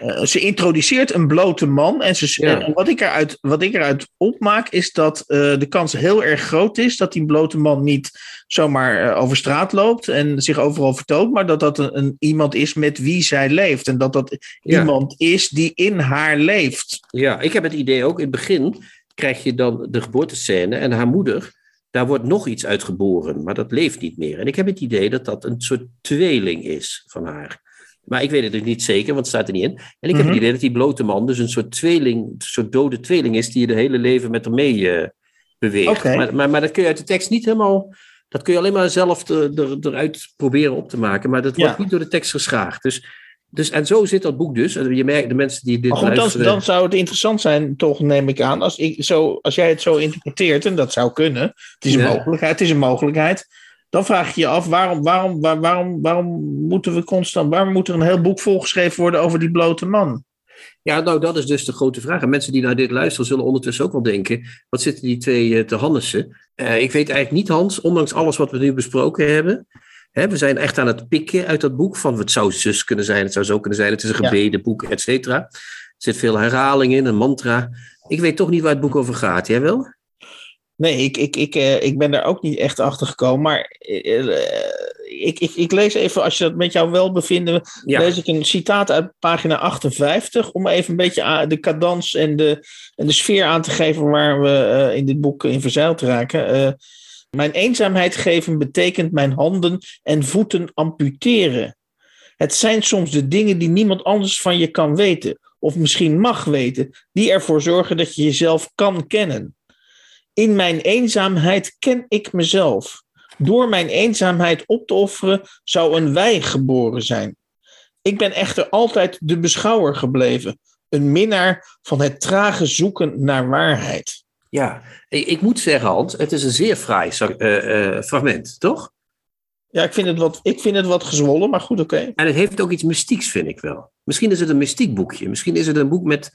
[SPEAKER 2] eh, ze introduceert een blote man. En, ze,
[SPEAKER 3] Ja.
[SPEAKER 2] en wat, ik eruit, wat ik eruit opmaak is dat eh, de kans heel erg groot is dat die blote man niet zomaar eh, over straat loopt en zich overal vertoont, maar dat dat een, een iemand is met wie zij leeft. En dat dat
[SPEAKER 3] Ja.
[SPEAKER 2] iemand is die in haar leeft.
[SPEAKER 3] Ja, ik heb het idee ook, in het begin krijg je dan de geboortescène en haar moeder, daar wordt nog iets uitgeboren, maar dat leeft niet meer. En ik heb het idee dat dat een soort tweeling is van haar. Maar ik weet het dus niet zeker, want het staat er niet in. En ik heb
[SPEAKER 2] Mhm.
[SPEAKER 3] het idee dat die blote man dus een soort tweeling, een soort dode tweeling is, die je de hele leven met haar mee eh, beweegt. Maar, maar, maar dat kun je uit de tekst niet helemaal, dat kun je alleen maar zelf er, er, eruit proberen op te maken, maar dat wordt
[SPEAKER 2] Ja.
[SPEAKER 3] niet door de tekst geschaagd. Dus, dus, en zo zit dat boek dus. En Je merkt, de mensen die dit
[SPEAKER 2] Maar goed, dan, dan zou het interessant zijn, toch neem ik aan, als, ik zo, als jij het zo interpreteert, en dat zou kunnen, het is een
[SPEAKER 3] Ja.
[SPEAKER 2] mogelijkheid, het is een mogelijkheid, dan vraag je je af, waarom, waarom, waar- waarom, waarom moeten we constant, waarom moet er een heel boek volgeschreven worden over die blote man?
[SPEAKER 3] Ja, nou, dat is dus de grote vraag. En mensen die naar dit luisteren zullen ondertussen ook wel denken: wat zitten die twee eh, te Hannessen? Eh, ik weet eigenlijk niet, Hans, ondanks alles wat we nu besproken hebben. Hè, we zijn echt aan het pikken uit dat boek van het zou zus kunnen zijn, het zou zo kunnen zijn, het is een gebedenboek, et cetera. Er zit veel herhaling in, een mantra. Ik weet toch niet waar het boek over gaat. Jij wel?
[SPEAKER 2] Nee, ik, ik, ik, eh, ik ben daar ook niet echt achter gekomen, maar eh, eh, ik, ik, ik lees even, als je dat met jouw welbevinden,
[SPEAKER 3] Ja.
[SPEAKER 2] lees ik een citaat uit pagina 58, om even een beetje de cadans en de, en de sfeer aan te geven waar we in dit boek in verzeild raken. Mijn eenzaamheid geven betekent mijn handen en voeten amputeren. Het zijn soms de dingen die niemand anders van je kan weten, of misschien mag weten, die ervoor zorgen dat je jezelf kan kennen. In mijn eenzaamheid ken ik mezelf. Door mijn eenzaamheid op te offeren zou een wij geboren zijn. Ik ben echter altijd de beschouwer gebleven, een minnaar van het trage zoeken naar waarheid.
[SPEAKER 3] Ja, ik, moet zeggen, Hans, het is een zeer fraai eh, eh, fragment, toch?
[SPEAKER 2] Ja, ik vind het wat, ik vind het wat gezwollen, maar goed, oké.
[SPEAKER 3] En het heeft ook iets mystieks, vind ik wel. Misschien is het een mystiek boekje. Misschien is het een boek met.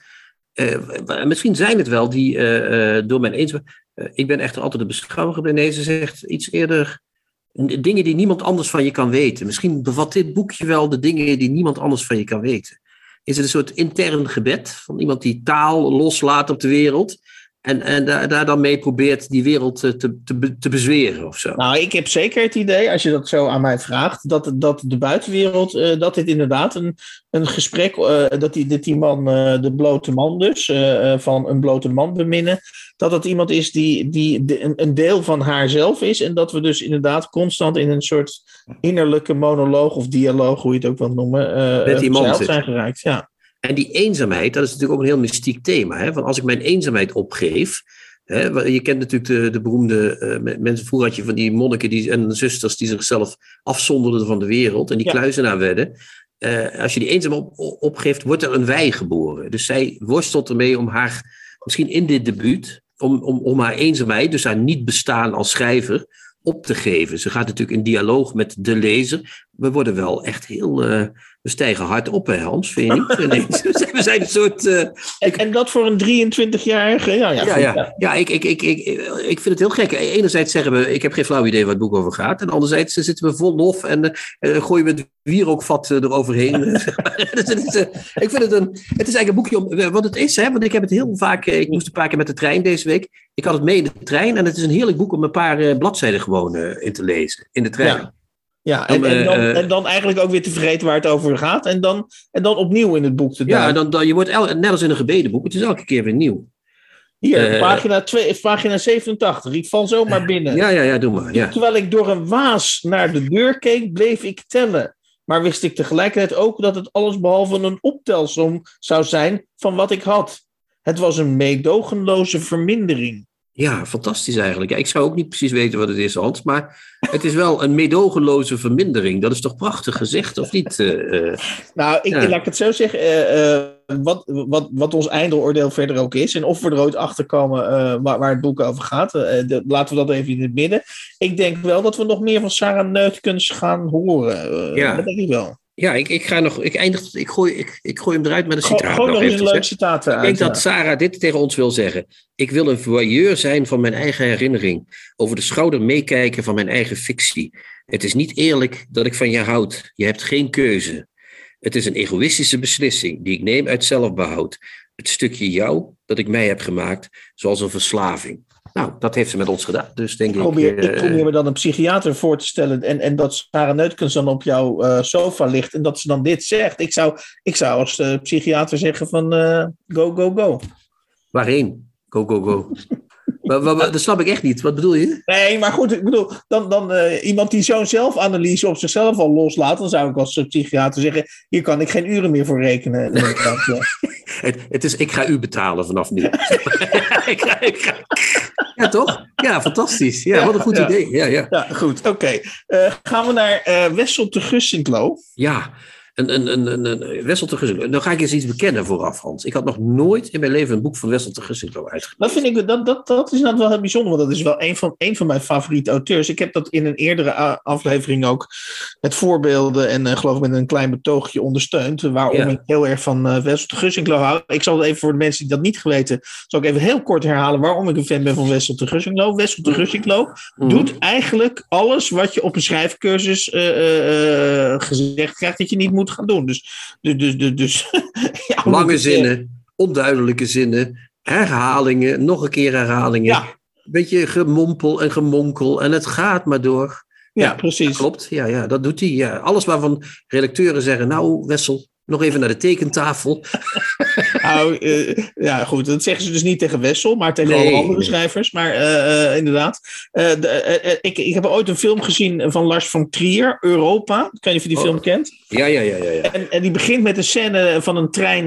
[SPEAKER 3] eh, misschien zijn het wel die door mijn eens. Eh, ik ben echter altijd de beschouwer gebleven. Nee, ze zegt iets eerder. Dingen die niemand anders van je kan weten. Misschien bevat dit boekje wel de dingen die niemand anders van je kan weten. Is het een soort intern gebed van iemand die taal loslaat op de wereld. En, en daar, daar dan mee probeert die wereld te, te, te bezweren of zo.
[SPEAKER 2] Nou, ik heb zeker het idee, als je dat zo aan mij vraagt, dat, dat de buitenwereld, eh, dat dit inderdaad een, een gesprek, eh, dat, die, dat die man, eh, de blote man dus, van een blote man beminnen, dat dat iemand is die, die de- een, een deel van haarzelf is en dat we dus inderdaad constant in een soort innerlijke monoloog of dialoog, hoe je het ook wilt noemen,
[SPEAKER 3] Met zitten.
[SPEAKER 2] zijn geraakt. Ja.
[SPEAKER 3] En die eenzaamheid, dat is natuurlijk ook een heel mystiek thema. Hè? Want als ik mijn eenzaamheid opgeef. Je kent natuurlijk de, de beroemde me- mensen. Vroeger had je van die monniken die, en zusters die zichzelf afzonderden van de wereld. En die
[SPEAKER 2] Ja.
[SPEAKER 3] kluizenaar werden. Eh, als je die eenzaam op, op- opgeeft, wordt er een wij geboren. Dus zij worstelt ermee om haar, misschien in dit debuut, om, om, om haar eenzaamheid, dus haar niet bestaan als schrijver, op te geven. Ze gaat natuurlijk in dialoog met de lezer. We worden wel echt heel. eh, we stijgen hard op, hè, Hans? Vind je niet? We zijn een soort. eh,
[SPEAKER 2] En, en dat voor een 23-jarige, ja, ja,
[SPEAKER 3] ja, ja. ja ik, ik, ik, ik, ik vind het heel gek. Enerzijds zeggen we, ik heb geen flauw idee waar het boek over gaat. En anderzijds zitten we vol lof en eh, gooien we het wierookvat eh, eroverheen. dus het is, eh, ik vind het een, het is eigenlijk een boekje om, eh, wat het is. Hè, want ik heb het heel vaak, eh, ik moest een paar keer met de trein deze week. Ik had het mee in de trein en het is een heerlijk boek om een paar eh, bladzijden gewoon eh, in te lezen. In de trein.
[SPEAKER 2] Ja. Ja, en,
[SPEAKER 3] Dan,
[SPEAKER 2] en, dan,
[SPEAKER 3] eh,
[SPEAKER 2] en dan eigenlijk ook weer te vergeten waar het over gaat. En dan, en dan opnieuw in het boek te
[SPEAKER 3] Ja,
[SPEAKER 2] duiken.
[SPEAKER 3] dan, dan, je wordt el- net als in een gebedenboek. Het is elke keer weer nieuw.
[SPEAKER 2] Hier,
[SPEAKER 3] eh,
[SPEAKER 2] pagina, 2, pagina 87. Ik val zomaar binnen.
[SPEAKER 3] Ja, ja, ja, doe maar. Ja.
[SPEAKER 2] Terwijl ik door een waas naar de deur keek, bleef ik tellen. Maar wist ik tegelijkertijd ook dat het allesbehalve een optelsom zou zijn van wat ik had. Het was een meedogenloze vermindering.
[SPEAKER 3] Ja, fantastisch eigenlijk. Ja, ik zou ook niet precies weten wat het is, Hans. Maar het is wel een meedogenloze vermindering. Dat is toch prachtig gezegd, of niet? eh, eh?
[SPEAKER 2] Nou, ik,
[SPEAKER 3] Ja.
[SPEAKER 2] laat ik het zo zeggen. eh, wat, wat, wat ons eindoordeel verder ook is. En of we er ooit achter komen waar, waar het boek over gaat. de- laten we dat even in het midden. Ik denk wel dat we nog meer van Sarah Neutkens gaan horen.
[SPEAKER 3] Ja.
[SPEAKER 2] Dat denk ik wel.
[SPEAKER 3] Ja, ik, ik ga nog. Ik, eindig, ik, gooi, ik, ik gooi hem eruit met een
[SPEAKER 2] Gewoon
[SPEAKER 3] citaat.
[SPEAKER 2] gewoon nog eens een leuk citaat
[SPEAKER 3] Ik denk
[SPEAKER 2] ja.
[SPEAKER 3] dat Sarah dit tegen ons wil zeggen. Ik wil een voyeur zijn van mijn eigen herinnering. Over de schouder meekijken van mijn eigen fictie. Het is niet eerlijk dat ik van je houd. Je hebt geen keuze. Het is een egoïstische beslissing die ik neem uit zelfbehoud. Het stukje jou dat ik mij heb gemaakt, zoals een verslaving. Nou, dat heeft ze met ons gedaan. Dus denk ik.
[SPEAKER 2] Probeer, ik
[SPEAKER 3] eh,
[SPEAKER 2] probeer me dan een psychiater voor te stellen. En, en dat Sarah Neutkens dan op jouw eh, sofa ligt. En dat ze dan dit zegt. Ik zou, ik zou als eh, psychiater zeggen van go, go, go.
[SPEAKER 3] Waarheen? Go, go, go. maar, maar- maar dat snap ik echt niet. Wat bedoel je?
[SPEAKER 2] Nee, maar goed, ik bedoel, dan, dan eh, iemand die zo'n zelfanalyse op zichzelf al loslaat, dan zou ik als psychiater zeggen, hier kan ik geen uren meer voor rekenen.
[SPEAKER 3] Het, het is, ik ga u betalen vanaf nu. ik ga, ik ga- Ja, toch? Ja, fantastisch. Ja, wat een goed
[SPEAKER 2] Ja.
[SPEAKER 3] idee. Ja, ja.
[SPEAKER 2] Ja, goed, oké. Eh, gaan we naar eh Wessel te Gussinklo.
[SPEAKER 3] ja. Een, een, een, een, Wessel te Gussinklo. Dan ga ik eens iets bekennen vooraf, Hans. Ik had nog nooit in mijn leven een boek van Wessel te Gussinklo uitgegeven.
[SPEAKER 2] Dat vind ik, dat, dat, dat is nou wel heel bijzonder, want dat is wel een van, een van mijn favoriete auteurs. Ik heb dat in een eerdere aflevering ook met voorbeelden en eh, geloof ik met een klein betoogje ondersteund. Waarom
[SPEAKER 3] Ja.
[SPEAKER 2] ik heel erg van eh Wessel de Gussinklo hou. Ik zal het even voor de mensen die dat niet geweten, zal ik even heel kort herhalen waarom ik een fan ben van Wessel de Gussinklo. Wessel de Gussinklo
[SPEAKER 3] Mhm.
[SPEAKER 2] doet eigenlijk alles wat je op een schrijfcursus eh, gezegd krijgt dat je niet moet gaan doen. Dus, dus, dus, dus, dus ja,
[SPEAKER 3] Lange zinnen, onduidelijke zinnen, herhalingen, nog een keer herhalingen.
[SPEAKER 2] Ja.
[SPEAKER 3] Beetje gemompel en gemonkel en het gaat maar door.
[SPEAKER 2] Ja, precies.
[SPEAKER 3] Klopt, ja, ja, dat doet hij. Ja. Alles waarvan redacteuren zeggen, nou Wessel, nog even naar de tekentafel.
[SPEAKER 2] Nou, eh, ja, goed. Dat zeggen ze dus niet tegen Wessel, maar tegen
[SPEAKER 3] Nee,
[SPEAKER 2] alle andere
[SPEAKER 3] nee.
[SPEAKER 2] schrijvers. Maar eh, eh, inderdaad. De, ik, ik heb ooit een film gezien van Lars van Trier, Europa. Ik weet niet of je die
[SPEAKER 3] Oh.
[SPEAKER 2] film kent.
[SPEAKER 3] Ja, ja, ja, ja. ja.
[SPEAKER 2] En, en die begint met een scène van een trein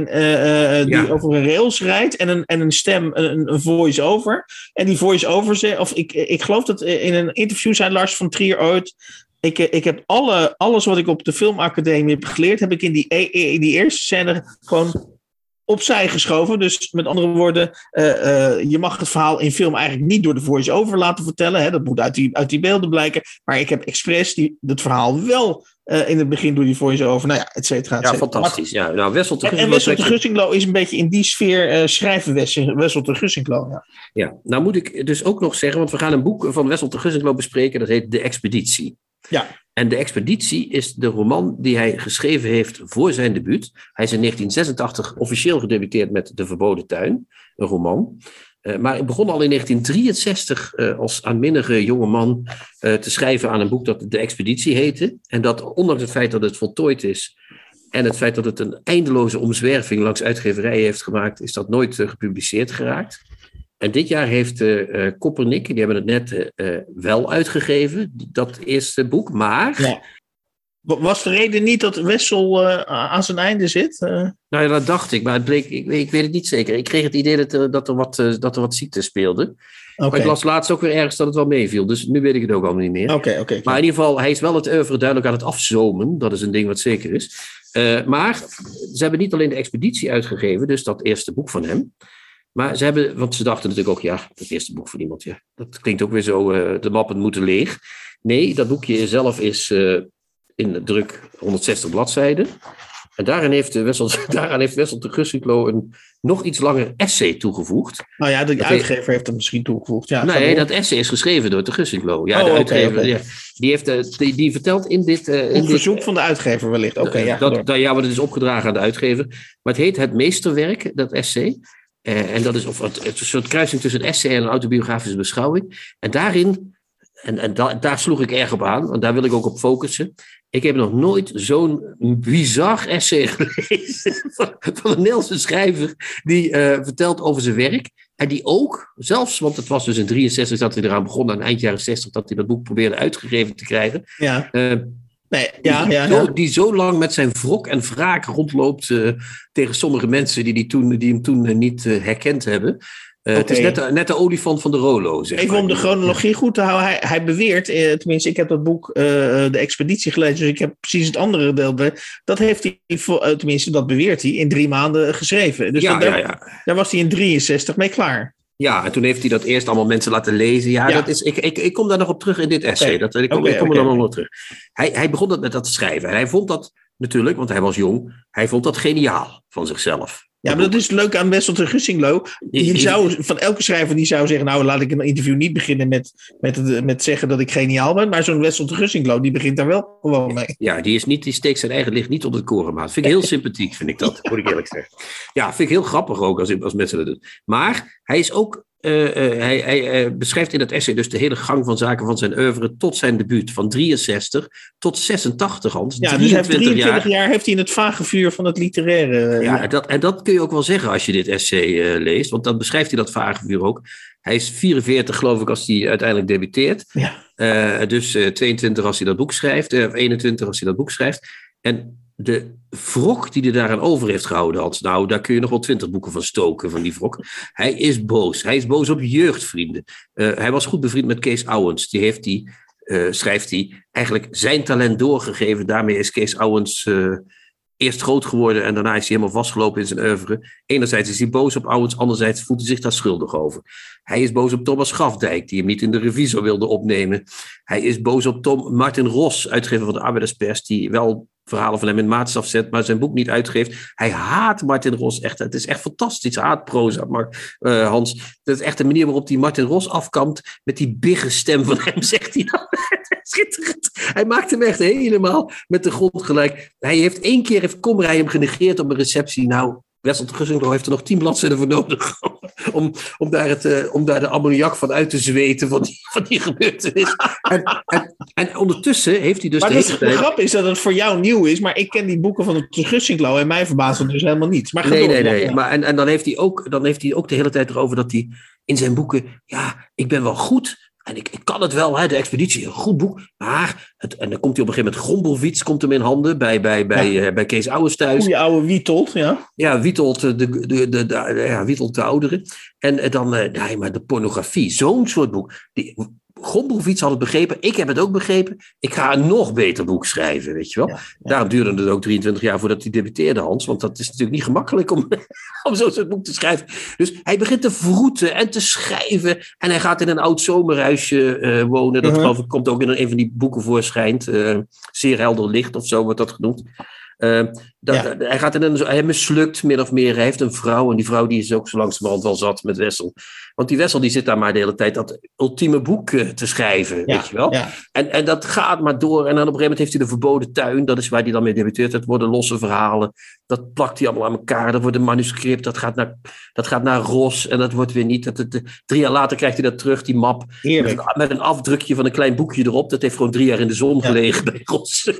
[SPEAKER 2] die
[SPEAKER 3] Ja.
[SPEAKER 2] over een rails rijdt. En een, en een stem, een, een voice-over. En die voice-over of ik, ik geloof dat in een interview zei Lars van Trier ooit. Ik, eh, ik heb alle, alles wat ik op de filmacademie heb geleerd, heb ik in die, e- in die eerste scène gewoon opzij geschoven. Dus met andere woorden, eh, eh, je mag het verhaal in film eigenlijk niet door de voice-over laten vertellen. Hè? Dat moet uit die, uit die beelden blijken. Maar ik heb expres die, het verhaal wel in het begin door die voice-over. Nou ja, et cetera. et
[SPEAKER 3] Ja, fantastisch. Ja, nou, Wessel te
[SPEAKER 2] En, Wessel de Gussinklo is een beetje in die sfeer schrijven Wessel, de Gussinklo. Ja.
[SPEAKER 3] Ja, nou moet ik dus ook nog zeggen, want we gaan een boek van Wessel te Gussinklo bespreken, dat heet De Expeditie.
[SPEAKER 2] Ja.
[SPEAKER 3] En De Expeditie is de roman die hij geschreven heeft voor zijn debuut. Hij is in 1986 officieel gedebuteerd met De Verboden Tuin, een roman. Eh, maar ik begon al in 1963 eh, als aanminnige jonge man eh, te schrijven aan een boek dat De Expeditie heette. En dat ondanks het feit dat het voltooid is en het feit dat het een eindeloze omzwerving langs uitgeverijen heeft gemaakt, is dat nooit gepubliceerd geraakt. En dit jaar heeft eh eh, Koppernik, die hebben het net eh, wel uitgegeven, dat eerste boek. Maar,
[SPEAKER 2] Ja. Wa- Was de reden niet dat Wessel aan zijn einde zit?
[SPEAKER 3] Nou ja, dat dacht ik, maar het bleek, ik, weet- ik weet het niet zeker. Ik kreeg het idee dat er, dat er, wat, dat er wat ziekte speelde. Maar ik las laatst ook weer ergens dat het wel meeviel. Dus nu weet ik het ook allemaal niet meer.
[SPEAKER 2] oké, oké.
[SPEAKER 3] Maar in ieder geval, hij is wel het oeuvre duidelijk aan het afzomen. Dat is een ding wat zeker is. Maar ze hebben niet alleen de expeditie uitgegeven, dus dat eerste boek van hem. Maar ze hebben, want ze dachten natuurlijk ook, ja, het eerste boek van iemand, ja, dat klinkt ook weer zo, eh, de mappen moeten leeg. Nee, dat boekje zelf is eh, in de druk 160 bladzijden. En daarin heeft, de Wessel, daaraan heeft Wessel de Gussinklo een nog iets langer essay toegevoegd.
[SPEAKER 2] Nou ja, de
[SPEAKER 3] Dat
[SPEAKER 2] uitgever heeft hem misschien toegevoegd. Ja,
[SPEAKER 3] nee, dat essay is geschreven door de Gussinklo. Ja,
[SPEAKER 2] Oh,
[SPEAKER 3] de uitgever. Ja, die, heeft, eh, die, die vertelt in dit... eh, in
[SPEAKER 2] Op
[SPEAKER 3] dit
[SPEAKER 2] verzoek van de uitgever wellicht. Oké, ja.
[SPEAKER 3] dat, dat, ja, maar het is opgedragen aan de uitgever. Maar het heet Het Meesterwerk, dat essay. Eh, en dat is of, het, een soort kruising tussen een essay en een autobiografische beschouwing. En daarin, en, en da- daar sloeg ik erg op aan, want daar wil ik ook op focussen. Ik heb nog nooit zo'n bizar essay gelezen van, van een Nederlandse schrijver die eh, vertelt over zijn werk. En die ook, zelfs, want het was dus in 63 dat hij eraan begon, aan eind jaren 60 dat hij dat boek probeerde uitgegeven te krijgen.
[SPEAKER 2] Ja,
[SPEAKER 3] Eh,
[SPEAKER 2] nee, ja,
[SPEAKER 3] die,
[SPEAKER 2] ja.
[SPEAKER 3] zo, die zo lang met zijn wrok en wraak rondloopt eh, tegen sommige mensen die, die, toen, die hem toen eh, niet eh, herkend hebben. Eh, Het is net, de- net de olifant van de Rolo. Zeg
[SPEAKER 2] Even
[SPEAKER 3] maar.
[SPEAKER 2] om de chronologie goed te houden. Hij, hij beweert, tenminste, ik heb dat boek De Expeditie gelezen, dus ik heb precies het andere deel. Dat heeft hij, voor- tenminste, dat beweert hij, in drie maanden geschreven. Dus
[SPEAKER 3] ja,
[SPEAKER 2] dat-
[SPEAKER 3] ja.
[SPEAKER 2] daar was hij in 63 mee klaar.
[SPEAKER 3] Ja, en toen heeft hij dat eerst allemaal mensen laten lezen. Ja,
[SPEAKER 2] Ja.
[SPEAKER 3] Dat is, ik, ik, ik kom daar nog op terug in dit essay.
[SPEAKER 2] Oké.
[SPEAKER 3] Dat, ik kom, ik kom er nog
[SPEAKER 2] oké.
[SPEAKER 3] op terug. Hij, hij begon dat met dat te schrijven. En hij vond dat natuurlijk, want hij was jong, hij vond dat geniaal van zichzelf.
[SPEAKER 2] Ja, maar dat is het leuke aan Wessel de Gussinglo. Je zou, van elke schrijver die zou zeggen, nou laat ik een interview niet beginnen met, met, het, met zeggen dat ik geniaal ben. Maar zo'n Wessel de Gussinglo, die begint daar wel gewoon mee.
[SPEAKER 3] Ja, die, is niet, die steekt zijn eigen licht niet onder de korenmaat. Vind ik heel sympathiek, vind ik dat, moet ik eerlijk zeggen. Ja, vind ik heel grappig ook als, als mensen dat doen. Maar hij is ook, hij, hij eh, beschrijft in dat essay dus de hele gang van zaken van zijn oeuvre tot zijn debuut. Van 63 tot 86, Hans.
[SPEAKER 2] Ja, dus hij heeft
[SPEAKER 3] 23
[SPEAKER 2] 23
[SPEAKER 3] jaar.
[SPEAKER 2] jaar. heeft hij in het vage vuur van het literaire. eh,
[SPEAKER 3] Ja, dat, en dat kun je ook wel zeggen als je dit essay eh, leest, want dan beschrijft hij dat vage vuur ook. Hij is 44, geloof ik, als hij uiteindelijk debuteert.
[SPEAKER 2] Ja.
[SPEAKER 3] Eh, dus eh, 22 als hij dat boek schrijft, eh, of 21 als hij dat boek schrijft. En de wrok die hij daaraan over heeft gehouden, Hans, nou, daar kun je nog wel 20 boeken van stoken, van die wrok. Hij is boos. Hij is boos op jeugdvrienden. Eh, hij was goed bevriend met Kees Owens. Die heeft hij, eh, schrijft hij, eigenlijk zijn talent doorgegeven. Daarmee is Kees Owens eh, eerst groot geworden en daarna is hij helemaal vastgelopen in zijn oeuvre. Enerzijds is hij boos op Owens, anderzijds voelt hij zich daar schuldig over. Hij is boos op Thomas Schafdijk, die hem niet in de revisor wilde opnemen. Hij is boos op Tom Martin Ros, uitgever van de Arbeiderspers, die wel verhalen van hem in maatstaf zet, maar zijn boek niet uitgeeft. Hij haat Martin Ros echt. Het is echt fantastisch. Haatproza, maar eh, Hans. Dat is echt de manier waarop hij Martin Ros afkampt met die bigge stem van hem, zegt hij dan. Schitterend. Hij maakt hem echt helemaal met de grond gelijk. Hij heeft één keer, heeft Komrij hem genegeerd op een receptie. Nou, Wessel Gussinglo heeft er nog tien bladzijden voor nodig om, om, daar het, eh, om daar de ammoniak van uit te zweten van die, van die gebeurtenis. En, en, en ondertussen heeft hij dus
[SPEAKER 2] maar
[SPEAKER 3] de tijd...
[SPEAKER 2] grap is dat het voor jou nieuw is, maar ik ken die boeken van de Gussinglo en mij verbaast het dus helemaal niet. Maar
[SPEAKER 3] Nee,
[SPEAKER 2] door.
[SPEAKER 3] nee, nee.
[SPEAKER 2] Ja.
[SPEAKER 3] Maar, en, en dan, heeft hij ook, dan heeft hij ook de hele tijd erover dat hij in zijn boeken, ja, ik ben wel goed en ik, ik kan het wel, hè, de expeditie, een goed boek. Maar, het, en dan komt hij op een gegeven moment, Grombolfiets komt hem in handen bij, bij, bij, eh, bij Kees Ouwens thuis.
[SPEAKER 2] Goeie oude Wietold, ja.
[SPEAKER 3] Ja, Wietold de, de, de, de, de- ja, Wietold de oudere. En eh, dan, eh, nee, maar de pornografie, zo'n soort boek. Die, Gombrowitz had het begrepen, ik heb het ook begrepen. Ik ga een nog beter boek schrijven, weet je wel.
[SPEAKER 2] Ja, ja.
[SPEAKER 3] Daarom duurde het ook 23 jaar voordat hij debuteerde, Hans. Want dat is natuurlijk niet gemakkelijk om, om zo'n soort boek te schrijven. Dus hij begint te vroeten en te schrijven. En hij gaat in een oud zomerhuisje eh, wonen. Dat
[SPEAKER 2] Mhm.
[SPEAKER 3] geloof ik komt ook in een van die boeken voorschijnt. eh, Zeer helder licht of zo wordt dat genoemd. Eh, dat,
[SPEAKER 2] Ja.
[SPEAKER 3] hij, gaat in een, hij mislukt min of meer. Hij heeft een vrouw en die vrouw die is ook zo langzamerhand wel zat met Wessel. Want die Wessel die zit daar maar de hele tijd dat ultieme boek eh, te schrijven,
[SPEAKER 2] Ja,
[SPEAKER 3] weet je wel.
[SPEAKER 2] ja.
[SPEAKER 3] En, en dat gaat maar door. En dan op een gegeven moment heeft hij de verboden tuin. Dat is waar hij dan mee debuteert. Het worden losse verhalen. Dat plakt hij allemaal aan elkaar. Dat wordt een manuscript. Dat gaat naar, dat gaat naar Ros. En dat wordt weer niet. Dat, dat, drie jaar later krijgt hij dat terug, die map. Met een, met een afdrukje van een klein boekje erop. Dat heeft gewoon drie jaar in de zon gelegen bij Ros.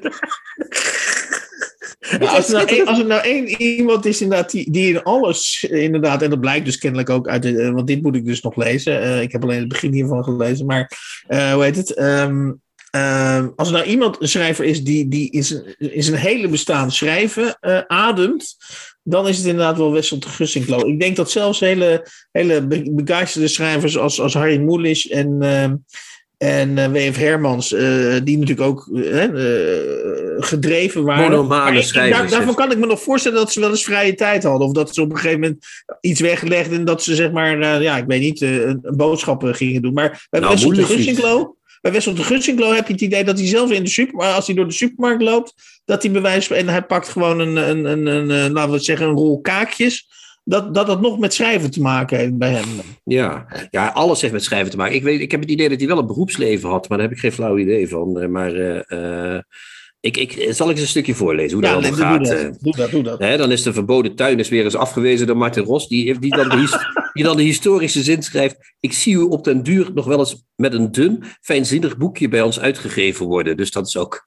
[SPEAKER 2] Ja, als, er nou als er nou één iemand is inderdaad die, die in alles, eh, inderdaad, en dat blijkt dus kennelijk ook uit, de, eh, want dit moet ik dus nog lezen. Eh, ik heb alleen het begin hiervan gelezen, maar hoe heet het? Ehm, ehm, als er nou iemand, een schrijver is die, die in, zijn, in zijn hele bestaan schrijven ademt, dan is het inderdaad wel Wessel de Gussinklo. Ik denk dat zelfs hele, hele be- begeisterde schrijvers als, als Harry Mulisch en, ehm, en eh, W.F. Hermans, eh, die natuurlijk ook eh, gedreven waren. Ik-
[SPEAKER 3] schrijvers,
[SPEAKER 2] daar- daarvan kan ik me nog voorstellen dat ze wel eens vrije tijd hadden. Of dat ze op een gegeven moment iets weglegden en dat ze zeg maar, ja, ik weet niet, een, een boodschap eh, gingen doen. Maar bij
[SPEAKER 3] Nou,
[SPEAKER 2] Wessel de. Gussinklo, bij Wessel de Gussinklo heb je het idee dat hij zelf in de supermarkt, als hij door de supermarkt loopt, dat hij bewijs en hij pakt gewoon een, een, een, een, laten we zeggen, een rol kaakjes. Dat, dat dat nog met schrijven te maken heeft bij hem.
[SPEAKER 3] Ja. ja, alles heeft met schrijven te maken. Ik, weet, ik heb het idee dat hij wel een beroepsleven had, maar daar heb ik geen flauw idee van. Eh, Maar eh, eh, ik, ik, zal ik eens een stukje voorlezen hoe
[SPEAKER 2] Ja,
[SPEAKER 3] dat allemaal gaat.
[SPEAKER 2] dat, doe dat, doe dat.
[SPEAKER 3] Hè, dan is de verboden tuin is weer eens afgewezen door Martin Ros, die, die, dan de die dan de historische zin schrijft. Ik zie u op den duur nog wel eens met een dun, fijnzinnig boekje bij ons uitgegeven worden. Dus dat is ook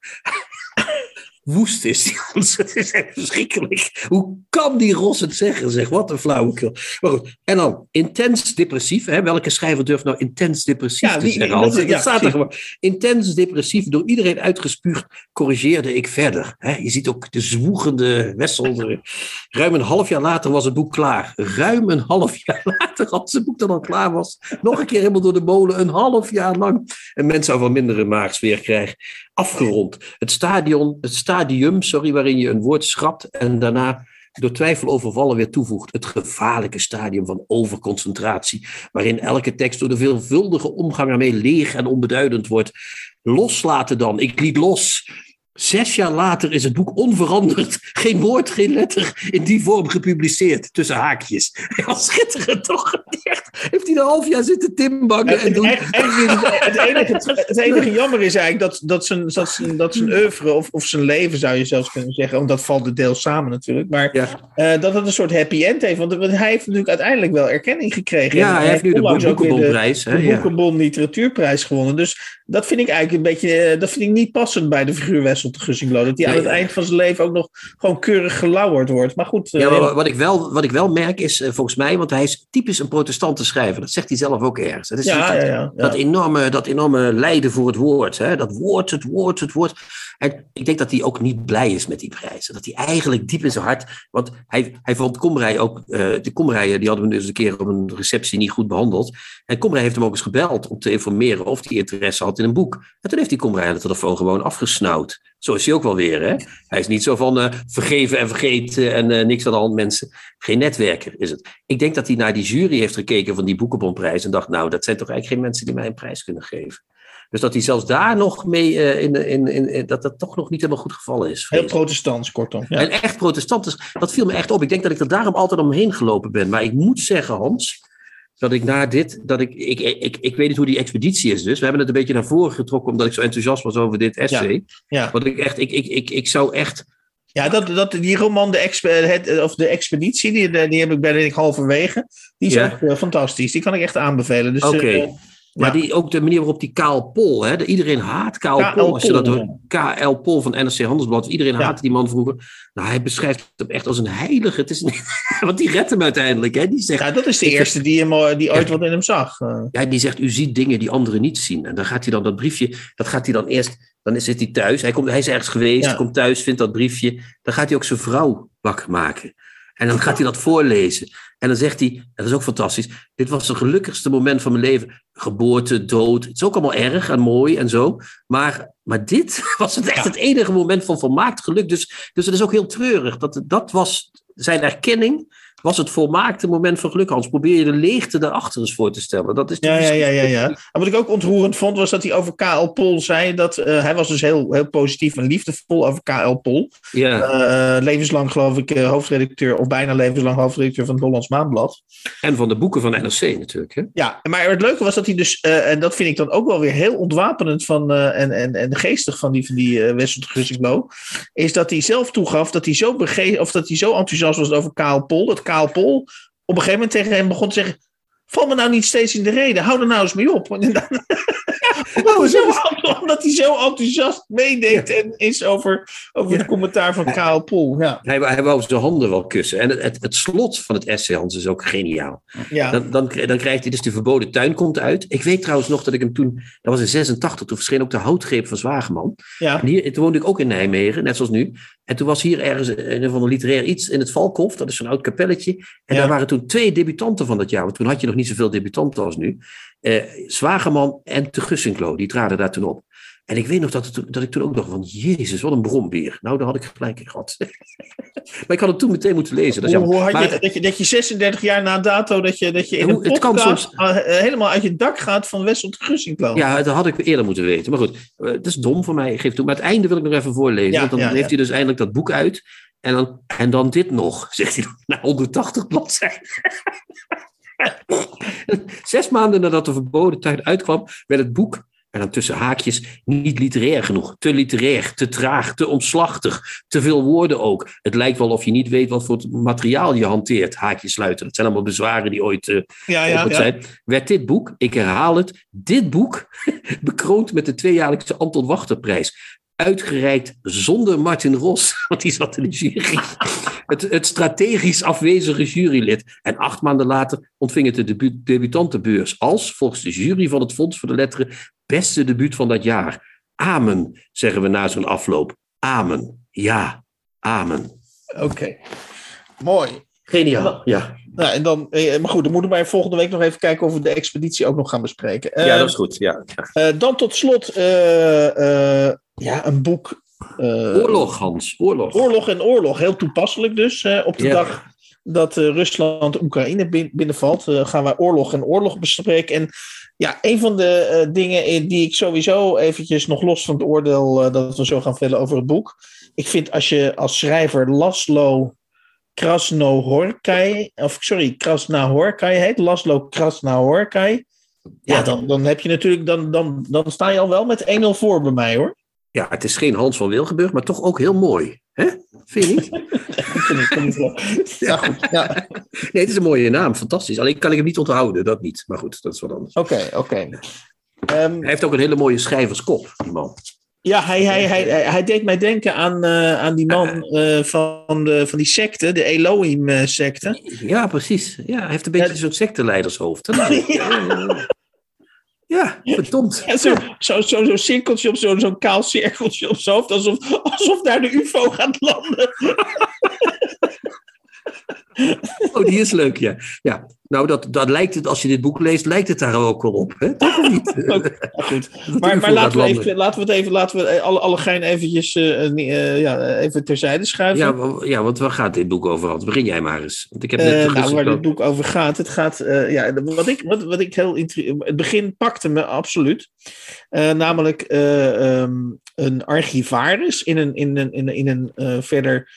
[SPEAKER 3] woest is die. Het is echt verschrikkelijk. Hoe kan die Ros het zeggen? Zeg, wat een flauwekul. Maar goed, en dan intens depressief. Hè? Welke schrijver durft nou intens depressief
[SPEAKER 2] Ja,
[SPEAKER 3] te
[SPEAKER 2] wie-
[SPEAKER 3] zeggen?
[SPEAKER 2] dat-
[SPEAKER 3] Hans? Dat,
[SPEAKER 2] ja,
[SPEAKER 3] staat er gewoon. Intens depressief, door iedereen uitgespuugd, corrigeerde ik verder. Hè? Je ziet ook de zwoegende Wessel. Ruim een half jaar later was het boek klaar. Ruim een half jaar later, als het boek dan al klaar was. Nog een keer helemaal door de molen, een half jaar lang. En mensen zou wel mindere maagsfeer krijgen. Afgerond. Het stadion, het stadium, sorry, waarin je een woord schrapt en daarna door twijfel overvallen weer toevoegt. Het gevaarlijke stadium van overconcentratie, waarin elke tekst door de veelvuldige omgang ermee leeg en onbeduidend wordt. Loslaten dan, ik liet los. Zes jaar later is het boek onveranderd. Geen woord, geen letter in die vorm gepubliceerd. Tussen haakjes. Ja, schitterend toch? Echt, heeft hij een half jaar zitten timbangen en
[SPEAKER 2] Het,
[SPEAKER 3] doen.
[SPEAKER 2] het, het, enige, het enige jammer is eigenlijk dat, dat, zijn, dat, zijn, dat zijn oeuvre of, of zijn leven zou je zelfs kunnen zeggen, want dat valt er deels samen natuurlijk, maar
[SPEAKER 3] Ja.
[SPEAKER 2] eh, dat het een soort happy end heeft. Want hij heeft natuurlijk uiteindelijk wel erkenning gekregen.
[SPEAKER 3] Ja,
[SPEAKER 2] En
[SPEAKER 3] hij heeft nu de Boekenbonprijs.
[SPEAKER 2] de
[SPEAKER 3] ja.
[SPEAKER 2] Boekenbon Literatuurprijs gewonnen. Dus dat vind ik eigenlijk een beetje, eh, dat vind ik niet passend bij de figuur Wessel de Gussinglo. Dat hij aan het eind van zijn leven ook nog gewoon keurig gelauwerd wordt. Maar goed, eh,
[SPEAKER 3] Ja, maar wat ik, wel, wat ik wel merk is, eh, volgens mij, want hij is typisch een protestante schrijver. Dat zegt hij zelf ook ergens. Dat is
[SPEAKER 2] ja,
[SPEAKER 3] dat,
[SPEAKER 2] ja, ja, ja.
[SPEAKER 3] dat, enorme, dat enorme lijden voor het woord. Hè? Dat woord, het woord, het woord. En ik denk dat hij ook niet blij is met die prijzen. Dat hij eigenlijk diep in zijn hart. Want hij, hij vond Komrij ook. eh, de die hadden we dus een keer op een receptie niet goed behandeld. En Komrij heeft hem ook eens gebeld om te informeren of hij interesse had in een boek. En toen heeft die Komrij aan de telefoon gewoon afgesnauwd. Zo is hij ook wel weer. Hè? Hij is niet zo van eh, vergeven en vergeten en eh, niks aan de hand mensen. Geen netwerker is het. Ik denk dat hij naar die jury heeft gekeken van die Boekenbonprijs en dacht, nou, dat zijn toch eigenlijk geen mensen die mij een prijs kunnen geven. Dus dat hij zelfs daar nog mee, eh, in, in, in, in- dat dat toch nog niet helemaal goed gevallen is.
[SPEAKER 2] Heel protestants, kortom. Ja.
[SPEAKER 3] En echt protestant, dus dat viel me echt op. Ik denk dat ik er daarom altijd omheen gelopen ben. Maar ik moet zeggen, Hans, dat ik na dit, dat ik, ik, ik, ik weet niet hoe die expeditie is dus. We hebben het een beetje naar voren getrokken omdat ik zo enthousiast was over dit essay.
[SPEAKER 2] ja.
[SPEAKER 3] Want ik echt, ik, ik, ik, ik zou echt,
[SPEAKER 2] Ja, dat, dat, die roman, de, expe, het, of de Expeditie, die, die heb ik bij ik halverwege. Die is
[SPEAKER 3] Ja.
[SPEAKER 2] echt eh, fantastisch. Die kan ik echt aanbevelen. Dus,
[SPEAKER 3] Oké.
[SPEAKER 2] eh,
[SPEAKER 3] maar
[SPEAKER 2] Ja.
[SPEAKER 3] die, ook de manier waarop die Kaal Pol, hè, de, iedereen haat Kaal. Pol. Als je dat hoort, KL Pol van NRC Handelsblad. Iedereen
[SPEAKER 2] Ja.
[SPEAKER 3] haatte die man vroeger. Nou, hij beschrijft hem echt als een heilige. Het is niet, want die redt hem uiteindelijk. Hè. Die zegt,
[SPEAKER 2] ja, dat is de eerste die, hem, eh, die ooit wat in hem zag. Eh,
[SPEAKER 3] Ja, die zegt, u ziet dingen die anderen niet zien. En dan gaat hij dan dat briefje, dat gaat hij dan eerst, dan zit hij thuis. Hij, komt, hij is ergens geweest,
[SPEAKER 2] Ja.
[SPEAKER 3] komt thuis, vindt dat briefje. Dan gaat hij ook zijn vrouw wakker maken. En dan gaat hij dat voorlezen. En dan zegt hij, dat is ook fantastisch, dit was het gelukkigste moment van mijn leven. Geboorte, dood, het is ook allemaal erg en mooi en zo. Maar, maar dit was het echt het enige moment van volmaakt geluk. Dus, dus het is ook heel treurig. Dat, dat was zijn erkenning, was het volmaakte moment van geluk. Hans, probeer je de leegte daarachter eens voor te stellen. Dat is
[SPEAKER 2] Ja, ja, ja, ja, ja. En wat ik ook ontroerend vond, was dat hij over KL Pol zei dat eh, hij was dus heel, heel positief en liefdevol over KL Pol.
[SPEAKER 3] Ja.
[SPEAKER 2] Eh, levenslang, geloof ik, eh, hoofdredacteur, of bijna levenslang hoofdredacteur van het Hollands Maandblad.
[SPEAKER 3] En van de boeken van NRC natuurlijk. Hè?
[SPEAKER 2] Ja, maar het leuke was dat hij dus, eh, en dat vind ik dan ook wel weer heel ontwapenend van, eh, en, en, en geestig van die, van die eh Wessel is dat hij zelf toegaf dat hij zo, of dat hij zo enthousiast was over Kaal Pol, dat Kaal Pol op een gegeven moment tegen hem begon te zeggen, val me nou niet steeds in de reden, hou er nou eens mee op. Dan- omdat, hij zo, omdat hij zo enthousiast meedeed en is over, over het commentaar van Kaal Pol. Ja,
[SPEAKER 3] Hij, hij wou zijn handen wel kussen. En het, het, het slot van het essay, Hans, is ook geniaal.
[SPEAKER 2] ja.
[SPEAKER 3] Dan, dan, dan krijgt hij dus de verboden tuin komt uit. Ik weet trouwens nog dat ik hem toen, dat was in 86, toen verscheen ook de houtgreep van Zwageman.
[SPEAKER 2] ja.
[SPEAKER 3] En hier, toen woonde ik ook in Nijmegen, net zoals nu. En toen was hier ergens een van de literair iets in het Valkhof, dat is zo'n oud kapelletje. En
[SPEAKER 2] Ja.
[SPEAKER 3] daar waren toen twee debutanten van dat jaar, want toen had je nog niet zoveel debutanten als nu. Eh Zwageman en Te Gussinklo, die traden daar toen op. En ik weet nog dat, het, dat ik toen ook dacht van, jezus, wat een brombeer. Nou, daar had ik gelijk in gehad. maar ik had het toen meteen moeten lezen. Dat
[SPEAKER 2] Hoe, had je,
[SPEAKER 3] Maar-
[SPEAKER 2] dat, je, dat je 36 jaar na dato, dat je, dat je in een
[SPEAKER 3] hoe-
[SPEAKER 2] podcast
[SPEAKER 3] soms-
[SPEAKER 2] uh, helemaal uit je dak gaat van Wessel de Gussinklo.
[SPEAKER 3] Ja, dat had ik eerder moeten weten. Maar goed, eh, het is dom voor mij. Geef toe. Maar het einde wil ik nog even voorlezen.
[SPEAKER 2] Ja,
[SPEAKER 3] want dan
[SPEAKER 2] ja,
[SPEAKER 3] heeft
[SPEAKER 2] ja.
[SPEAKER 3] hij dus eindelijk dat boek uit. En dan, en dan dit nog, zegt hij na 180 bladzijden. Zes maanden nadat de verboden tuin uitkwam, werd het boek, en dan tussen haakjes, niet literair genoeg. Te literair, te traag, te omslachtig. Te veel woorden ook. Het lijkt wel of je niet weet wat voor materiaal je hanteert. Haakjes sluiten. Dat zijn allemaal bezwaren die ooit eh,
[SPEAKER 2] ja,
[SPEAKER 3] het
[SPEAKER 2] ja.
[SPEAKER 3] zijn, werd dit boek, ik herhaal het, dit boek bekroond met de tweejaarlijkse Anton Wachterprijs. Uitgereikt zonder Martin Ros, want die zat in de jury. Het, het strategisch afwezige jurylid. En acht maanden later ontving het de debu debutantenbeurs als, volgens de jury van het Fonds voor de Letteren, beste debuut van dat jaar. Amen, zeggen we na zo'n afloop. Amen. Ja, amen.
[SPEAKER 2] Oké. Mooi.
[SPEAKER 3] Geniaal, ja.
[SPEAKER 2] Nou, en dan, eh, maar goed, dan moeten wij volgende week nog even kijken of we de expeditie ook nog gaan bespreken.
[SPEAKER 3] Ja, dat is goed. Ja.
[SPEAKER 2] eh, dan tot slot eh, eh, ja, een boek. eh,
[SPEAKER 3] Oorlog, Hans, oorlog.
[SPEAKER 2] Oorlog en oorlog. Heel toepasselijk dus. op de
[SPEAKER 3] Ja.
[SPEAKER 2] dag dat eh, Rusland Oekraïne bin- binnenvalt, eh, gaan wij oorlog en oorlog bespreken. En Ja, een van de dingen in- die ik sowieso eventjes nog los van het oordeel dat we zo gaan vertellen over het boek. Ik vind als je als schrijver Laszlo Krasnohorkai, of sorry, Krasnahorkai heet, Laszlo Krasnahorkai. Ja, dan, dan heb je natuurlijk, dan, dan, dan sta je al wel met 1-0 voor bij mij hoor.
[SPEAKER 3] Ja, het is geen Hans van Wilgenburg, maar toch ook heel mooi. Hè? Vind je niet?
[SPEAKER 2] Ja, goed. Ja.
[SPEAKER 3] Nee, het is een mooie naam, fantastisch. Alleen kan ik hem niet onthouden, dat niet. Maar goed, dat is wat anders.
[SPEAKER 2] Oké, oké. Ehm,
[SPEAKER 3] Hij heeft ook een hele mooie schrijverskop, die man.
[SPEAKER 2] Ja, hij, hij, hij, hij, deed mij denken aan, eh, aan die man eh, van, de, van die secte, de Elohim-secte.
[SPEAKER 3] Ja, precies. Ja, hij heeft een beetje
[SPEAKER 2] Ja.
[SPEAKER 3] zo'n secteleidershoofd. hè? Ja, verdomd.
[SPEAKER 2] Ja, Zo'n zo, zo, zo cirkeltje op zo'n zo'n kaal cirkeltje op zijn hoofd, alsof, alsof daar de UFO gaat landen.
[SPEAKER 3] Oh, die is leuk, ja. ja. Nou, dat, dat lijkt het, als je dit boek leest, lijkt het daar ook wel op. Hè? Toch of niet?
[SPEAKER 2] Ja, goed. Maar, maar laten, we even, laten we het even, laten we alle, alle gein eventjes, eh, eh, ja, even terzijde schuiven.
[SPEAKER 3] Ja, ja, want waar gaat dit boek over? Hans? Begin jij maar eens. Want ik heb
[SPEAKER 2] Eh,
[SPEAKER 3] net
[SPEAKER 2] nou, waar dit boek over gaat. Het gaat, eh, ja, wat ik, wat, wat ik heel Het begin pakte me absoluut. Eh, namelijk eh, ehm, een archivaris in een, in een, in een, in een eh, verder.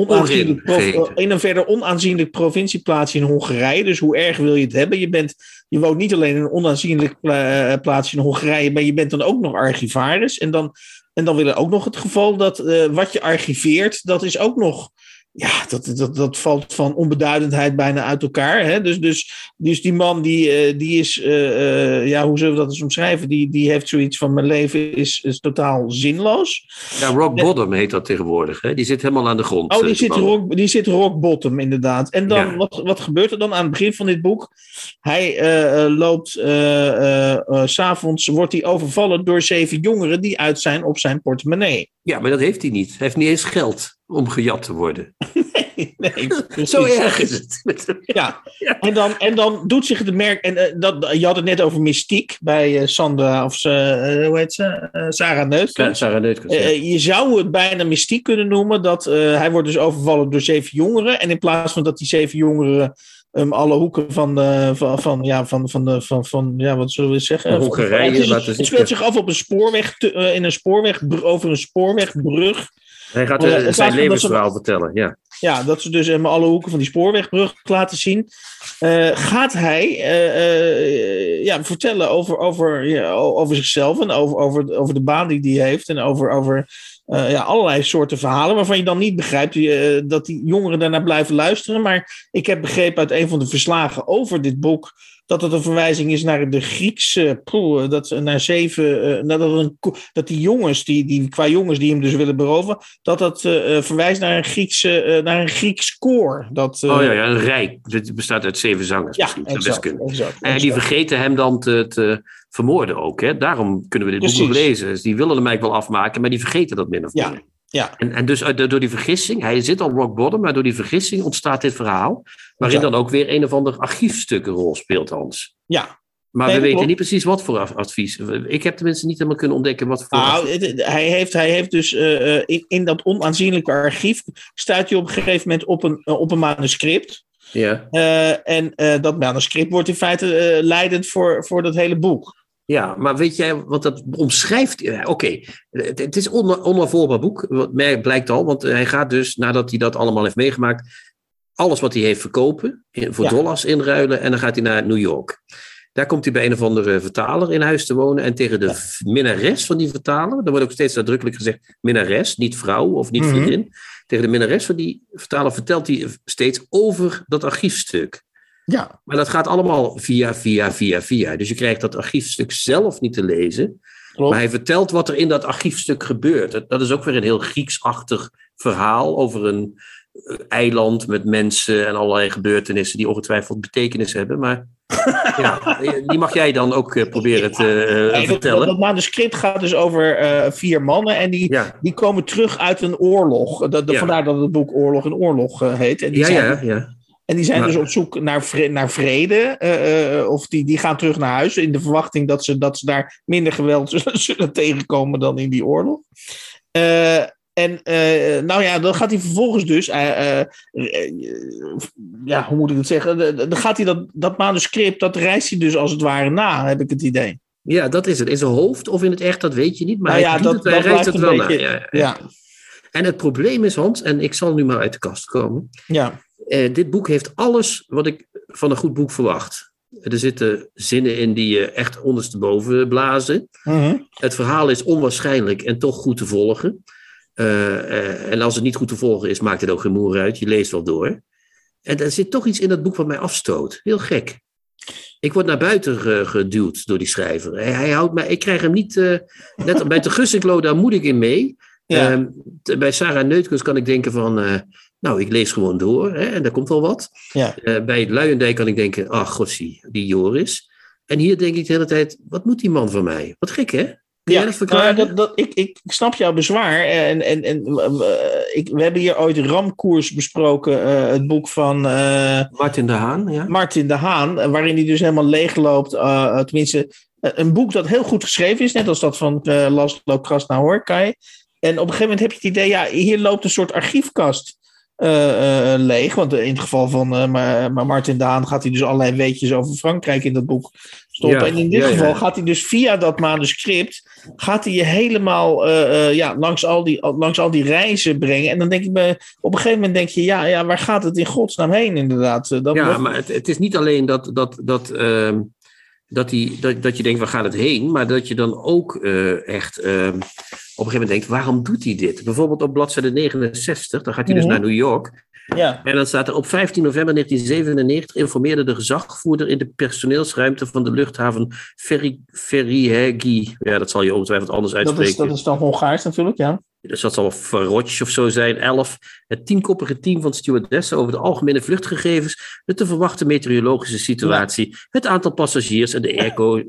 [SPEAKER 2] Onaanzienlijk
[SPEAKER 3] gegeten.
[SPEAKER 2] in een verder onaanzienlijk provincieplaatsje in Hongarije. Dus hoe erg wil je het hebben? Je, bent, je woont niet alleen in een onaanzienlijk pla- eh, plaatsje in Hongarije, maar je bent dan ook nog archivaris. En dan, en dan willen ook nog het geval dat eh, wat je archiveert, dat is ook nog ja, dat, dat, dat valt van onbeduidendheid bijna uit elkaar. Hè? Dus, dus, dus die man die, eh, die is, eh, eh, ja, hoe zullen we dat eens omschrijven? Die, die heeft zoiets van: mijn leven is, is totaal zinloos.
[SPEAKER 3] Ja, rock bottom heet dat tegenwoordig. Hè? Die zit helemaal aan de grond.
[SPEAKER 2] Oh, die zit, rock, die zit rock bottom, inderdaad. En dan,
[SPEAKER 3] Ja.
[SPEAKER 2] wat, wat gebeurt er dan aan het begin van dit boek? Hij loopt, eh, s'avonds wordt hij overvallen door zeven jongeren die uit zijn op zijn portemonnee.
[SPEAKER 3] Ja, maar dat heeft hij niet. Hij heeft niet eens geld om gejat te worden.
[SPEAKER 2] nee.
[SPEAKER 3] Zo erg is het.
[SPEAKER 2] Ja,
[SPEAKER 3] Ja.
[SPEAKER 2] En, dan, en dan doet zich de merk. En eh, dat, je had het net over mystiek bij eh, Sandra of eh, hoe heet ze? Sarah Neutkens.
[SPEAKER 3] Sarah Neutkens, ja.
[SPEAKER 2] Je zou het bijna mystiek kunnen noemen. Dat hij wordt dus overvallen door zeven jongeren. En in plaats van dat die zeven jongeren hem alle hoeken van de, van, van, ja, van, van, de, van, van, ja, wat zullen we zeggen?
[SPEAKER 3] Hongarije
[SPEAKER 2] Het, is- het speelt zich af op een spoorweg, te- in een spoorweg, over een spoorwegbrug.
[SPEAKER 3] Hij gaat
[SPEAKER 2] eh, in
[SPEAKER 3] zijn levensverhaal vertellen. Ja.
[SPEAKER 2] Ja, dat ze dus hem alle hoeken van die spoorwegbrug laten zien. Eh, gaat hij eh, ja, vertellen over, over, ja, over zichzelf en over, over, over de baan die hij heeft. En over, over ja, allerlei soorten verhalen waarvan je dan niet begrijpt dat die jongeren daarnaar blijven luisteren. Maar ik heb begrepen uit een van de verslagen over dit boek dat het een verwijzing is naar de Griekse poeh, dat naar zeven, eh, dat, het een, dat die jongens, die, die qua jongens die hem dus willen beroven, dat dat eh, eh, verwijst naar een, Griekse, naar een Grieks koor. Dat,
[SPEAKER 3] Oh ja, ja, een rijk. Dit bestaat uit zeven zangers.
[SPEAKER 2] ja,
[SPEAKER 3] misschien. Dat
[SPEAKER 2] exact,
[SPEAKER 3] En die vergeten hem dan te, te vermoorden ook. Hè? Daarom kunnen we dit boek
[SPEAKER 2] Precies.
[SPEAKER 3] nog lezen. Dus die willen hem eigenlijk wel afmaken, maar die vergeten dat min of
[SPEAKER 2] Ja,
[SPEAKER 3] meer.
[SPEAKER 2] ja.
[SPEAKER 3] En, en dus door die vergissing, hij zit al rock bottom, maar door die vergissing ontstaat dit verhaal. Waarin dan ook weer een of ander archiefstuk een rol speelt, Hans.
[SPEAKER 2] Ja.
[SPEAKER 3] Maar
[SPEAKER 2] Nee,
[SPEAKER 3] we weten niet precies wat voor advies. Ik heb tenminste niet helemaal kunnen ontdekken wat voor.
[SPEAKER 2] Nou, het- hij, heeft, hij heeft dus eh, eh, in, in dat onaanzienlijke archief stuit hij op een gegeven moment op een, eh, op een manuscript.
[SPEAKER 3] ja.
[SPEAKER 2] En dat manuscript wordt in feite leidend voor, voor dat hele boek.
[SPEAKER 3] ja, maar weet jij, want dat omschrijft. Oké, het, het is een on, boek, wat merk- blijkt al. Want hij gaat dus, nadat hij dat allemaal heeft meegemaakt, alles wat hij heeft verkopen, voor
[SPEAKER 2] Ja.
[SPEAKER 3] dollars inruilen. En dan gaat hij naar New York. Daar komt hij bij een of andere vertaler in huis te wonen. En tegen de minnares van die vertaler, er wordt ook steeds nadrukkelijk gezegd minnares, niet vrouw of niet
[SPEAKER 2] Mhm.
[SPEAKER 3] vriendin. Tegen de minnares van die vertaler vertelt hij steeds over dat archiefstuk.
[SPEAKER 2] Ja,
[SPEAKER 3] Maar dat gaat allemaal via, via, via, via. Dus je krijgt dat archiefstuk zelf niet te lezen.
[SPEAKER 2] klopt.
[SPEAKER 3] Maar hij vertelt wat er in dat archiefstuk gebeurt. Dat- Dat is ook weer een heel Grieksachtig verhaal over een eiland met mensen en allerlei gebeurtenissen die ongetwijfeld betekenis hebben. Maar ja, die mag jij dan ook eh, proberen te eh,
[SPEAKER 2] Nee, dat,
[SPEAKER 3] vertellen.
[SPEAKER 2] dat manuscript gaat dus over eh, vier mannen en die,
[SPEAKER 3] ja,
[SPEAKER 2] die komen terug uit een oorlog. Dat,
[SPEAKER 3] Ja.
[SPEAKER 2] Vandaar dat het boek Oorlog en Oorlog eh, heet. En die
[SPEAKER 3] ja,
[SPEAKER 2] zijn,
[SPEAKER 3] ja, ja.
[SPEAKER 2] En die zijn
[SPEAKER 3] Maar-
[SPEAKER 2] dus op zoek naar, vre- naar vrede. eh, eh, of die, die gaan terug naar huis in de verwachting dat ze, dat ze daar minder geweld zullen, zullen tegenkomen dan in die oorlog. En eh, nou ja, dan gaat hij vervolgens dus, eh, eh, ja, hoe moet ik het zeggen? Dan gaat hij dat, dat manuscript, dat reist hij dus als het ware na, heb ik het idee.
[SPEAKER 3] Ja, dat is het. In zijn hoofd of in het echt, dat weet je niet. Maar
[SPEAKER 2] Nou
[SPEAKER 3] hij,
[SPEAKER 2] ja, dat-
[SPEAKER 3] het, hij
[SPEAKER 2] dat
[SPEAKER 3] reist het wel
[SPEAKER 2] beetje-
[SPEAKER 3] na. Ja, En het probleem is, Hans, en ik zal nu maar uit de kast komen.
[SPEAKER 2] ja.
[SPEAKER 3] Dit boek heeft alles wat ik van een goed boek verwacht. Er zitten zinnen in die je echt ondersteboven blazen.
[SPEAKER 2] Mhm.
[SPEAKER 3] Het verhaal is onwaarschijnlijk en toch goed te volgen. Eh, eh, en als het niet goed te volgen is, maakt het ook geen moer uit. Je leest wel door. En er zit toch iets in dat boek wat mij afstoot. Heel gek. Ik word naar buiten ge- geduwd door die schrijver. Hij, hij houdt mij, ik krijg hem niet. eh, net bij de Gussinklo, daar moet ik in mee.
[SPEAKER 2] Ja.
[SPEAKER 3] Ehm, t- bij Sarah Neutkens kan ik denken van. nou, ik lees gewoon door hè, en daar komt wel wat.
[SPEAKER 2] Ja.
[SPEAKER 3] Bij Luijendijk kan ik denken, ach, gossie, die Joris. En hier denk ik de hele tijd, wat moet die man van mij? Wat gek, hè?
[SPEAKER 2] Nou ja, dat, dat, ik, ik snap jouw bezwaar. En, en, en eh, ik, we hebben hier ooit Ramkoers besproken, eh, het boek van eh,
[SPEAKER 3] Martin de Haan, ja.
[SPEAKER 2] Martin de Haan, eh, waarin hij dus helemaal leegloopt. eh, eh, tenminste, eh, een boek dat heel goed geschreven is, net als dat van Laszlo Krasnahorkai. En op een gegeven moment heb je het idee, ja, hier loopt een soort archiefkast eh, eh, leeg. Want in het geval van eh, Ma- Ma- Martin de Haan gaat hij dus allerlei weetjes over Frankrijk in dat boek stoppen.
[SPEAKER 3] Ja,
[SPEAKER 2] en in dit
[SPEAKER 3] ja, ja.
[SPEAKER 2] geval gaat hij dus via dat manuscript, gaat hij je helemaal eh, eh, ja, langs, al die, langs al die reizen brengen. En dan denk ik me, op een gegeven moment denk je, ja, ja waar gaat het in godsnaam heen inderdaad? Eh, Dat
[SPEAKER 3] Ja,
[SPEAKER 2] wordt-
[SPEAKER 3] maar het, het is niet alleen dat, dat, dat, ehm, dat, die, dat, dat je denkt, waar gaat het heen? Maar dat je dan ook eh, echt ehm, op een gegeven moment denkt, waarom doet hij dit? Bijvoorbeeld op bladzijde 69, dan gaat hij
[SPEAKER 2] Mhm.
[SPEAKER 3] dus naar New York.
[SPEAKER 2] ja.
[SPEAKER 3] En dan staat er op 15 november 1997 informeerde de gezagvoerder in de personeelsruimte van de luchthaven Ferihegi. Ja, dat zal je ongetwijfeld anders
[SPEAKER 2] Dat
[SPEAKER 3] uitspreken.
[SPEAKER 2] is, dat is dan Hongaars natuurlijk, ja.
[SPEAKER 3] Dus dat zal Farotj of zo zijn, 11. Het tienkoppige team van stewardessen over de algemene vluchtgegevens, de te verwachten meteorologische situatie, het aantal passagiers en de air,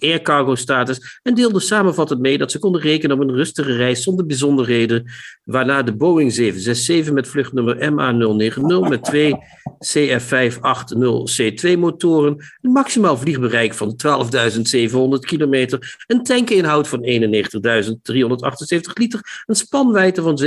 [SPEAKER 3] air cargo status. En deelde samenvattend mee dat ze konden rekenen op een rustige reis zonder bijzonderheden. Waarna de Boeing 767 met vluchtnummer MA090 met twee CF580C2 motoren, een maximaal vliegbereik van 12.700 kilometer, een tankinhoud van 91.378 liter, een spanwijdte van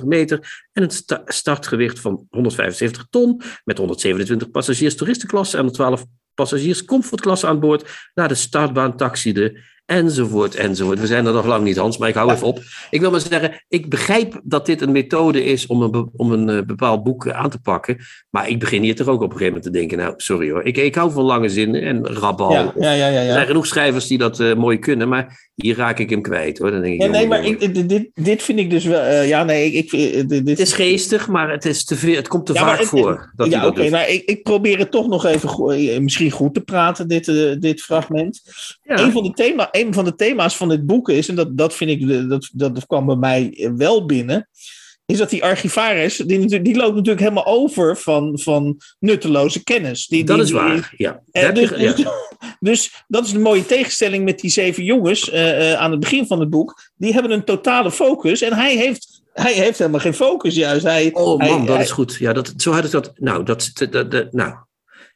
[SPEAKER 3] 47,57 meter en een sta- startgewicht van 175 ton met 127 passagiers toeristenklasse en 12 passagiers comfortklasse aan boord naar de startbaan taxiede enzovoort enzovoort. We zijn er nog lang niet Hans, maar ik hou even op. Ik wil maar zeggen, ik begrijp dat dit een methode is om een, om een eh, bepaald boek eh, aan te pakken, maar ik begin hier toch ook op een gegeven moment te denken, nou sorry hoor, ik, ik hou van lange zinnen en rabal.
[SPEAKER 2] Ja, ja, ja, ja.
[SPEAKER 3] Er zijn genoeg schrijvers die dat eh, mooi kunnen, maar hier raak ik hem kwijt hoor. Dan denk ik,
[SPEAKER 2] Ja, nee, maar ik, dit- dit, vind ik dus wel. ja, nee, ik, dit, dit,
[SPEAKER 3] Het is geestig, maar het, is te veel, het komt te vaak
[SPEAKER 2] het-
[SPEAKER 3] voor. Dat
[SPEAKER 2] ja, oké,
[SPEAKER 3] doet.
[SPEAKER 2] nou, ik, ik probeer het toch nog even misschien goed te praten, dit, dit fragment. Een, van de thema, een van de thema's van dit boek is, en dat, dat vind ik, de- dat, dat kwam bij mij wel binnen, is dat die archivaris, die, natuurlijk- die loopt natuurlijk helemaal over van, van nutteloze kennis. Die,
[SPEAKER 3] dat
[SPEAKER 2] die-
[SPEAKER 3] is
[SPEAKER 2] die-
[SPEAKER 3] waar, ja.
[SPEAKER 2] Eh, dus,
[SPEAKER 3] je- ja.
[SPEAKER 2] dus, dat is een mooie tegenstelling met die zeven jongens eh, eh, aan het begin van het boek. Die hebben een totale focus en hij heeft, hij heeft helemaal geen focus juist. Hij,
[SPEAKER 3] Oh man,
[SPEAKER 2] hij-
[SPEAKER 3] dat
[SPEAKER 2] hij-
[SPEAKER 3] is goed. Ja, dat, zo had ik dat. Nou, dat, dat, dat, dat- nou,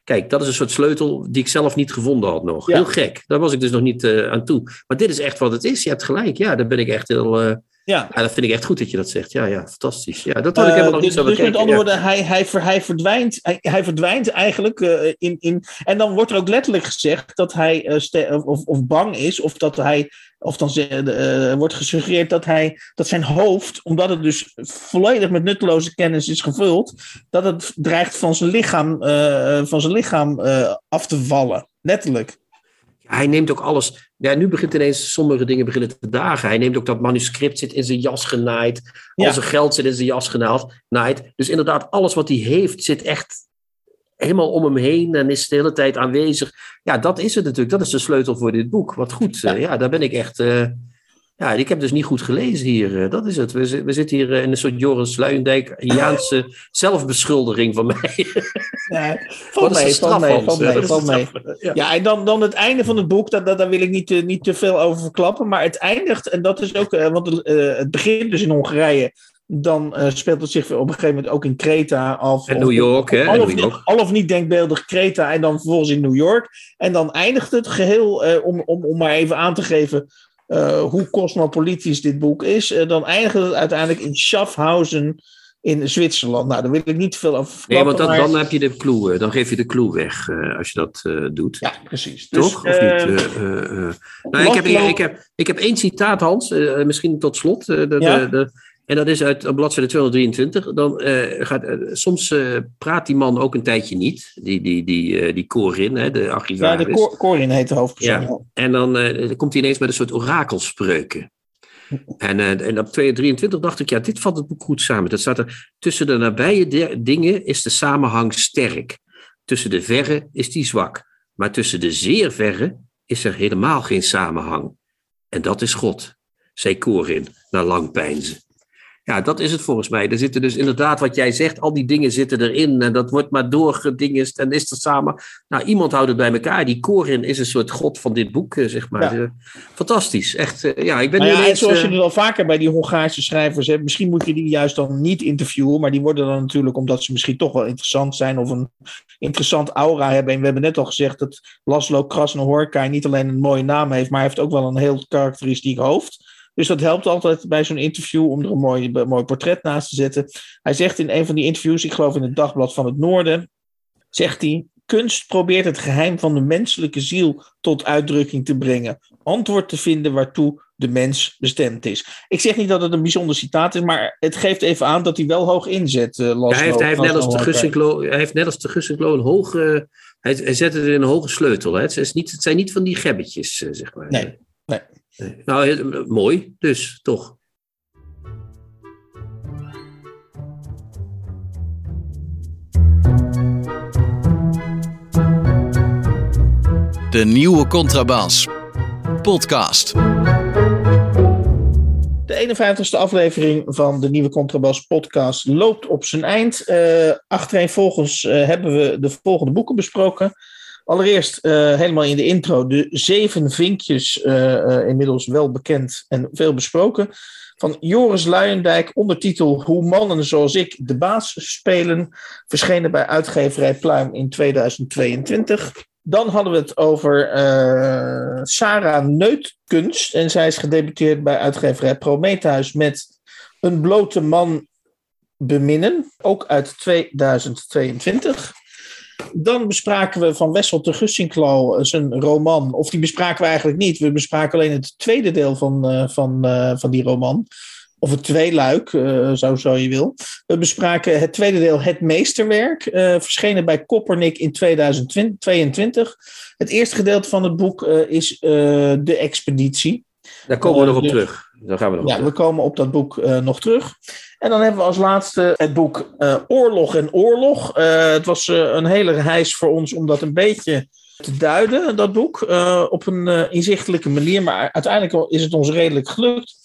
[SPEAKER 3] kijk, dat is een soort sleutel die ik zelf niet gevonden had nog.
[SPEAKER 2] Ja.
[SPEAKER 3] Heel gek. Daar was ik dus nog niet eh, aan toe. Maar dit is echt wat het is. Je hebt gelijk. Ja, daar ben ik echt heel. eh,
[SPEAKER 2] ja.
[SPEAKER 3] ja, dat vind ik echt goed dat je dat zegt. Ja, ja, fantastisch. Ja, dat had ik helemaal nog
[SPEAKER 2] Eh,
[SPEAKER 3] niet
[SPEAKER 2] dus,
[SPEAKER 3] zo
[SPEAKER 2] dus met
[SPEAKER 3] bekeken.
[SPEAKER 2] andere woorden, hij, hij, ver- hij, verdwijnt, hij, hij verdwijnt eigenlijk eh, in, in. En dan wordt er ook letterlijk gezegd dat hij ste- of, of bang is, of dat hij. Of dan wordt gesuggereerd dat, hij, dat zijn hoofd, omdat het dus volledig met nutteloze kennis is gevuld, dat het dreigt van zijn lichaam, van zijn lichaam af te vallen. Letterlijk.
[SPEAKER 3] Hij neemt ook alles. Ja, nu begint ineens sommige dingen beginnen te dagen. Hij neemt ook dat manuscript zit in zijn jas genaaid. Al
[SPEAKER 2] Ja.
[SPEAKER 3] zijn geld zit in zijn jas genaald, naaid. Dus inderdaad, alles wat hij heeft zit echt helemaal om hem heen en is de hele tijd aanwezig. Ja, dat is het natuurlijk. Dat is de sleutel voor dit boek. Wat goed. Ja, ja daar ben ik echt. eh, ja, ik heb dus niet goed gelezen hier. eh, dat is het. We, we zitten hier eh, in een soort Joris Luijendijk-Jaanse zelfbeschuldiging van mij. De
[SPEAKER 2] mee,
[SPEAKER 3] straf,
[SPEAKER 2] valt mee,
[SPEAKER 3] Hans?
[SPEAKER 2] valt
[SPEAKER 3] Ja,
[SPEAKER 2] en dan, dan het einde van het boek, dat, dat, daar wil ik niet, te- niet te veel over verklappen. Maar het eindigt, en dat is ook, eh, want eh, het begint dus in Hongarije. Dan speelt het zich op een gegeven moment ook in Kreta af.
[SPEAKER 3] En New York, hè?
[SPEAKER 2] Al of, niet,
[SPEAKER 3] York.
[SPEAKER 2] al of niet denkbeeldig Kreta en dan vervolgens in New York. En dan eindigt het geheel, eh, om, om, om maar even aan te geven eh, hoe cosmopolitisch dit boek is, eh, dan eindigt het uiteindelijk in Schaffhausen in Zwitserland. Nou, daar wil ik niet te veel over
[SPEAKER 3] Nee, want dan,
[SPEAKER 2] maar-
[SPEAKER 3] dan heb je de clue, eh, dan geef je de clue weg als je dat doet.
[SPEAKER 2] Ja, precies. Dus,
[SPEAKER 3] Toch? Of niet? Nou, ik, heb, ik, heb, ik heb één citaat, Hans, misschien tot slot. de,
[SPEAKER 2] Ja?
[SPEAKER 3] de, de, en dat is uit eh, bladzijde 223. Dan, eh, gaat, eh, soms eh, praat die man ook een tijdje niet, die, die, die, die Corin, hè, de
[SPEAKER 2] ja,
[SPEAKER 3] archivaris.
[SPEAKER 2] de Cor- Corin heet de hoofdpersoon.
[SPEAKER 3] Ja.
[SPEAKER 2] ja.
[SPEAKER 3] En dan, dan komt hij ineens met een soort orakelspreuken. En, en op 223 dacht ik, ja, dit valt het boek goed samen. Dat staat er, tussen de nabije de- dingen is de samenhang sterk. Tussen de verre is die zwak. Maar tussen de zeer verre is er helemaal geen samenhang. En dat is God, zei Corin, na lang peinzen. Ja, dat is het volgens mij. Er zitten dus inderdaad, wat jij zegt, al die dingen zitten erin. En dat wordt maar doorgedingest en is er samen. Nou, iemand houdt het bij elkaar. Die Corin is een soort god van dit boek, eh, zeg maar.
[SPEAKER 2] Ja.
[SPEAKER 3] Eh, Fantastisch. Echt, eh, ja, ik ben
[SPEAKER 2] Nou
[SPEAKER 3] nu
[SPEAKER 2] ja, en
[SPEAKER 3] ineens...
[SPEAKER 2] zoals je het al vaker bij die Hongaarse schrijvers hebt, misschien moet je die juist dan niet interviewen, maar die worden dan natuurlijk omdat ze misschien toch wel interessant zijn of een interessant aura hebben. En we hebben net al gezegd dat Laszlo Krasnohorkai niet alleen een mooie naam heeft, maar hij heeft ook wel een heel karakteristiek hoofd. Dus dat helpt altijd bij zo'n interview om er een mooi, een mooi portret naast te zetten. Hij zegt in een van die interviews, ik geloof in het Dagblad van het Noorden, zegt hij: Kunst probeert het geheim van de menselijke ziel tot uitdrukking te brengen. Antwoord te vinden waartoe de mens bestemd is. Ik zeg niet dat het een bijzonder citaat is, maar het geeft even aan dat hij wel hoog inzet. Laszlo
[SPEAKER 3] Ja, hij, heeft, hij, heeft net als de. Gussinklo, hij heeft net als de Gussinklo een hoge... Hij, hij zet het in een hoge sleutel. Hè. Het, is niet, het zijn niet van die gebbetjes, eh, zeg maar.
[SPEAKER 2] Nee, nee.
[SPEAKER 3] Nee. Nou, heel- mooi dus, toch.
[SPEAKER 1] De nieuwe Contrabas. Podcast.
[SPEAKER 2] De 51ste aflevering van de nieuwe Contrabas podcast loopt op zijn eind. Eh achtereenvolgens eh, hebben we de volgende boeken besproken. Allereerst eh, helemaal in de intro de zeven vinkjes, eh, eh, inmiddels wel bekend en veel besproken. Van Joris Luijendijk, ondertitel Hoe mannen zoals ik de baas spelen. Verschenen bij uitgeverij Pluim in 2022. Dan hadden we het over Sarah Neutkunst. En zij is gedebuteerd bij uitgeverij Prometheus met Een blote man beminnen. Ook uit 2022. Dan bespraken we van Wessel te Gussinklo zijn roman. Of die bespraken we eigenlijk niet. We bespraken alleen het tweede deel van, eh, van, eh, van die roman. Of het tweeluik, eh zo, zo je wil. We bespraken het tweede deel, Het Meesterwerk. eh, verschenen bij Koppernik in 2022. Het eerste gedeelte van het boek eh, is eh, De Expeditie.
[SPEAKER 3] Daar komen we
[SPEAKER 2] Eh,
[SPEAKER 3] nog op
[SPEAKER 2] dus-
[SPEAKER 3] terug. Daar gaan we nog
[SPEAKER 2] Ja, we komen op dat boek eh, nog terug. En dan hebben we als laatste het boek eh, Oorlog en Oorlog. Het was een hele reis voor ons om dat een beetje te duiden, dat boek, op een inzichtelijke manier. Maar uiteindelijk is het ons redelijk gelukt.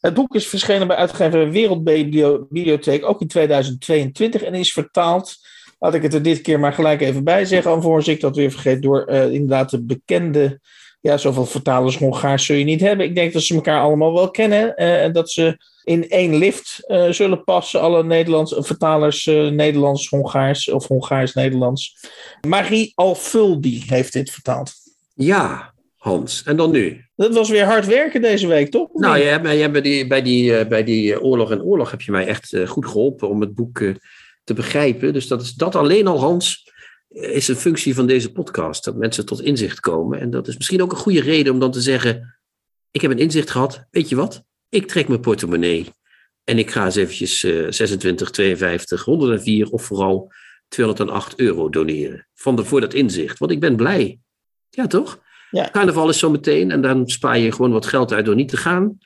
[SPEAKER 2] Het boek is verschenen bij uitgever Wereldbibliotheek, ook in 2022, en is vertaald. Laat ik het er dit keer maar gelijk even bij zeggen, alvorens ik dat weer vergeet, door inderdaad de bekende ja, zoveel vertalers Hongaars zul je niet hebben. Ik denk dat ze elkaar allemaal wel kennen. eh, En dat ze in één lift eh, zullen passen. Alle Nederlands, vertalers eh, Nederlands-Hongaars of Hongaars-Nederlands. Marie Alfuldi heeft dit vertaald.
[SPEAKER 3] Ja, Hans. En dan nu?
[SPEAKER 2] Dat was weer hard werken deze week, toch?
[SPEAKER 3] Nou, jij, hebt hebt bij die, bij die, bij die Oorlog en Oorlog heb je mij echt goed geholpen om het boek te begrijpen. Dus dat, is, dat alleen al, Hans, is een functie van deze podcast. Dat mensen tot inzicht komen. En dat is misschien ook een goede reden om dan te zeggen... Ik heb een inzicht gehad. Weet je wat? Ik trek mijn portemonnee. En ik ga eens eventjes eh 26, 52, 104 of vooral 208 euro doneren. Van de, voor dat inzicht. Want ik ben blij. Ja, toch?
[SPEAKER 2] Ja.
[SPEAKER 3] Carnaval is zo meteen. En dan spaar je gewoon wat geld uit door niet te gaan.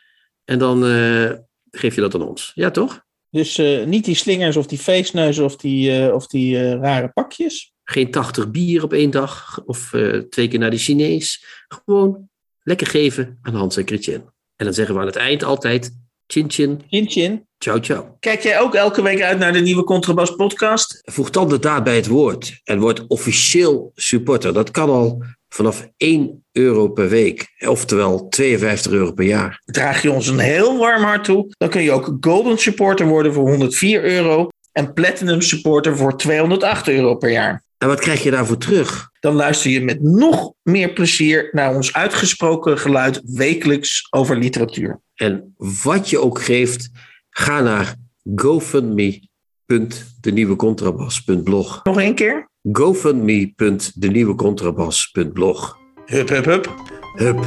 [SPEAKER 3] En dan eh, geef je dat aan ons. Ja, toch?
[SPEAKER 2] Dus eh, niet die slingers of die feestneuzen of die, eh, of die rare pakjes.
[SPEAKER 3] Geen 80 bier op één dag. Of eh, twee keer naar de Chinees. Gewoon lekker geven aan Hans en Chrétien. En dan zeggen we aan het eind altijd... Chin chin,
[SPEAKER 2] Chin chin.
[SPEAKER 3] ciao ciao.
[SPEAKER 2] Kijk jij ook elke week uit naar de nieuwe Contrabas podcast?
[SPEAKER 3] Voeg dan de daad bij het woord en word officieel supporter. Dat kan al vanaf 1 euro per week, oftewel 52 euro per jaar.
[SPEAKER 2] Draag je ons een heel warm hart toe, dan kun je ook Golden Supporter worden voor 104 euro en Platinum Supporter voor 208 euro per jaar.
[SPEAKER 3] En wat krijg je daarvoor terug?
[SPEAKER 2] Dan luister je met nog meer plezier naar ons uitgesproken geluid wekelijks over literatuur.
[SPEAKER 3] En wat je ook geeft, ga naar gofundme.denieuwecontrabas.blog.
[SPEAKER 2] Nog één keer?
[SPEAKER 3] gofundme.denieuwecontrabas.blog.
[SPEAKER 2] Hup, hup, hup.
[SPEAKER 3] Hup.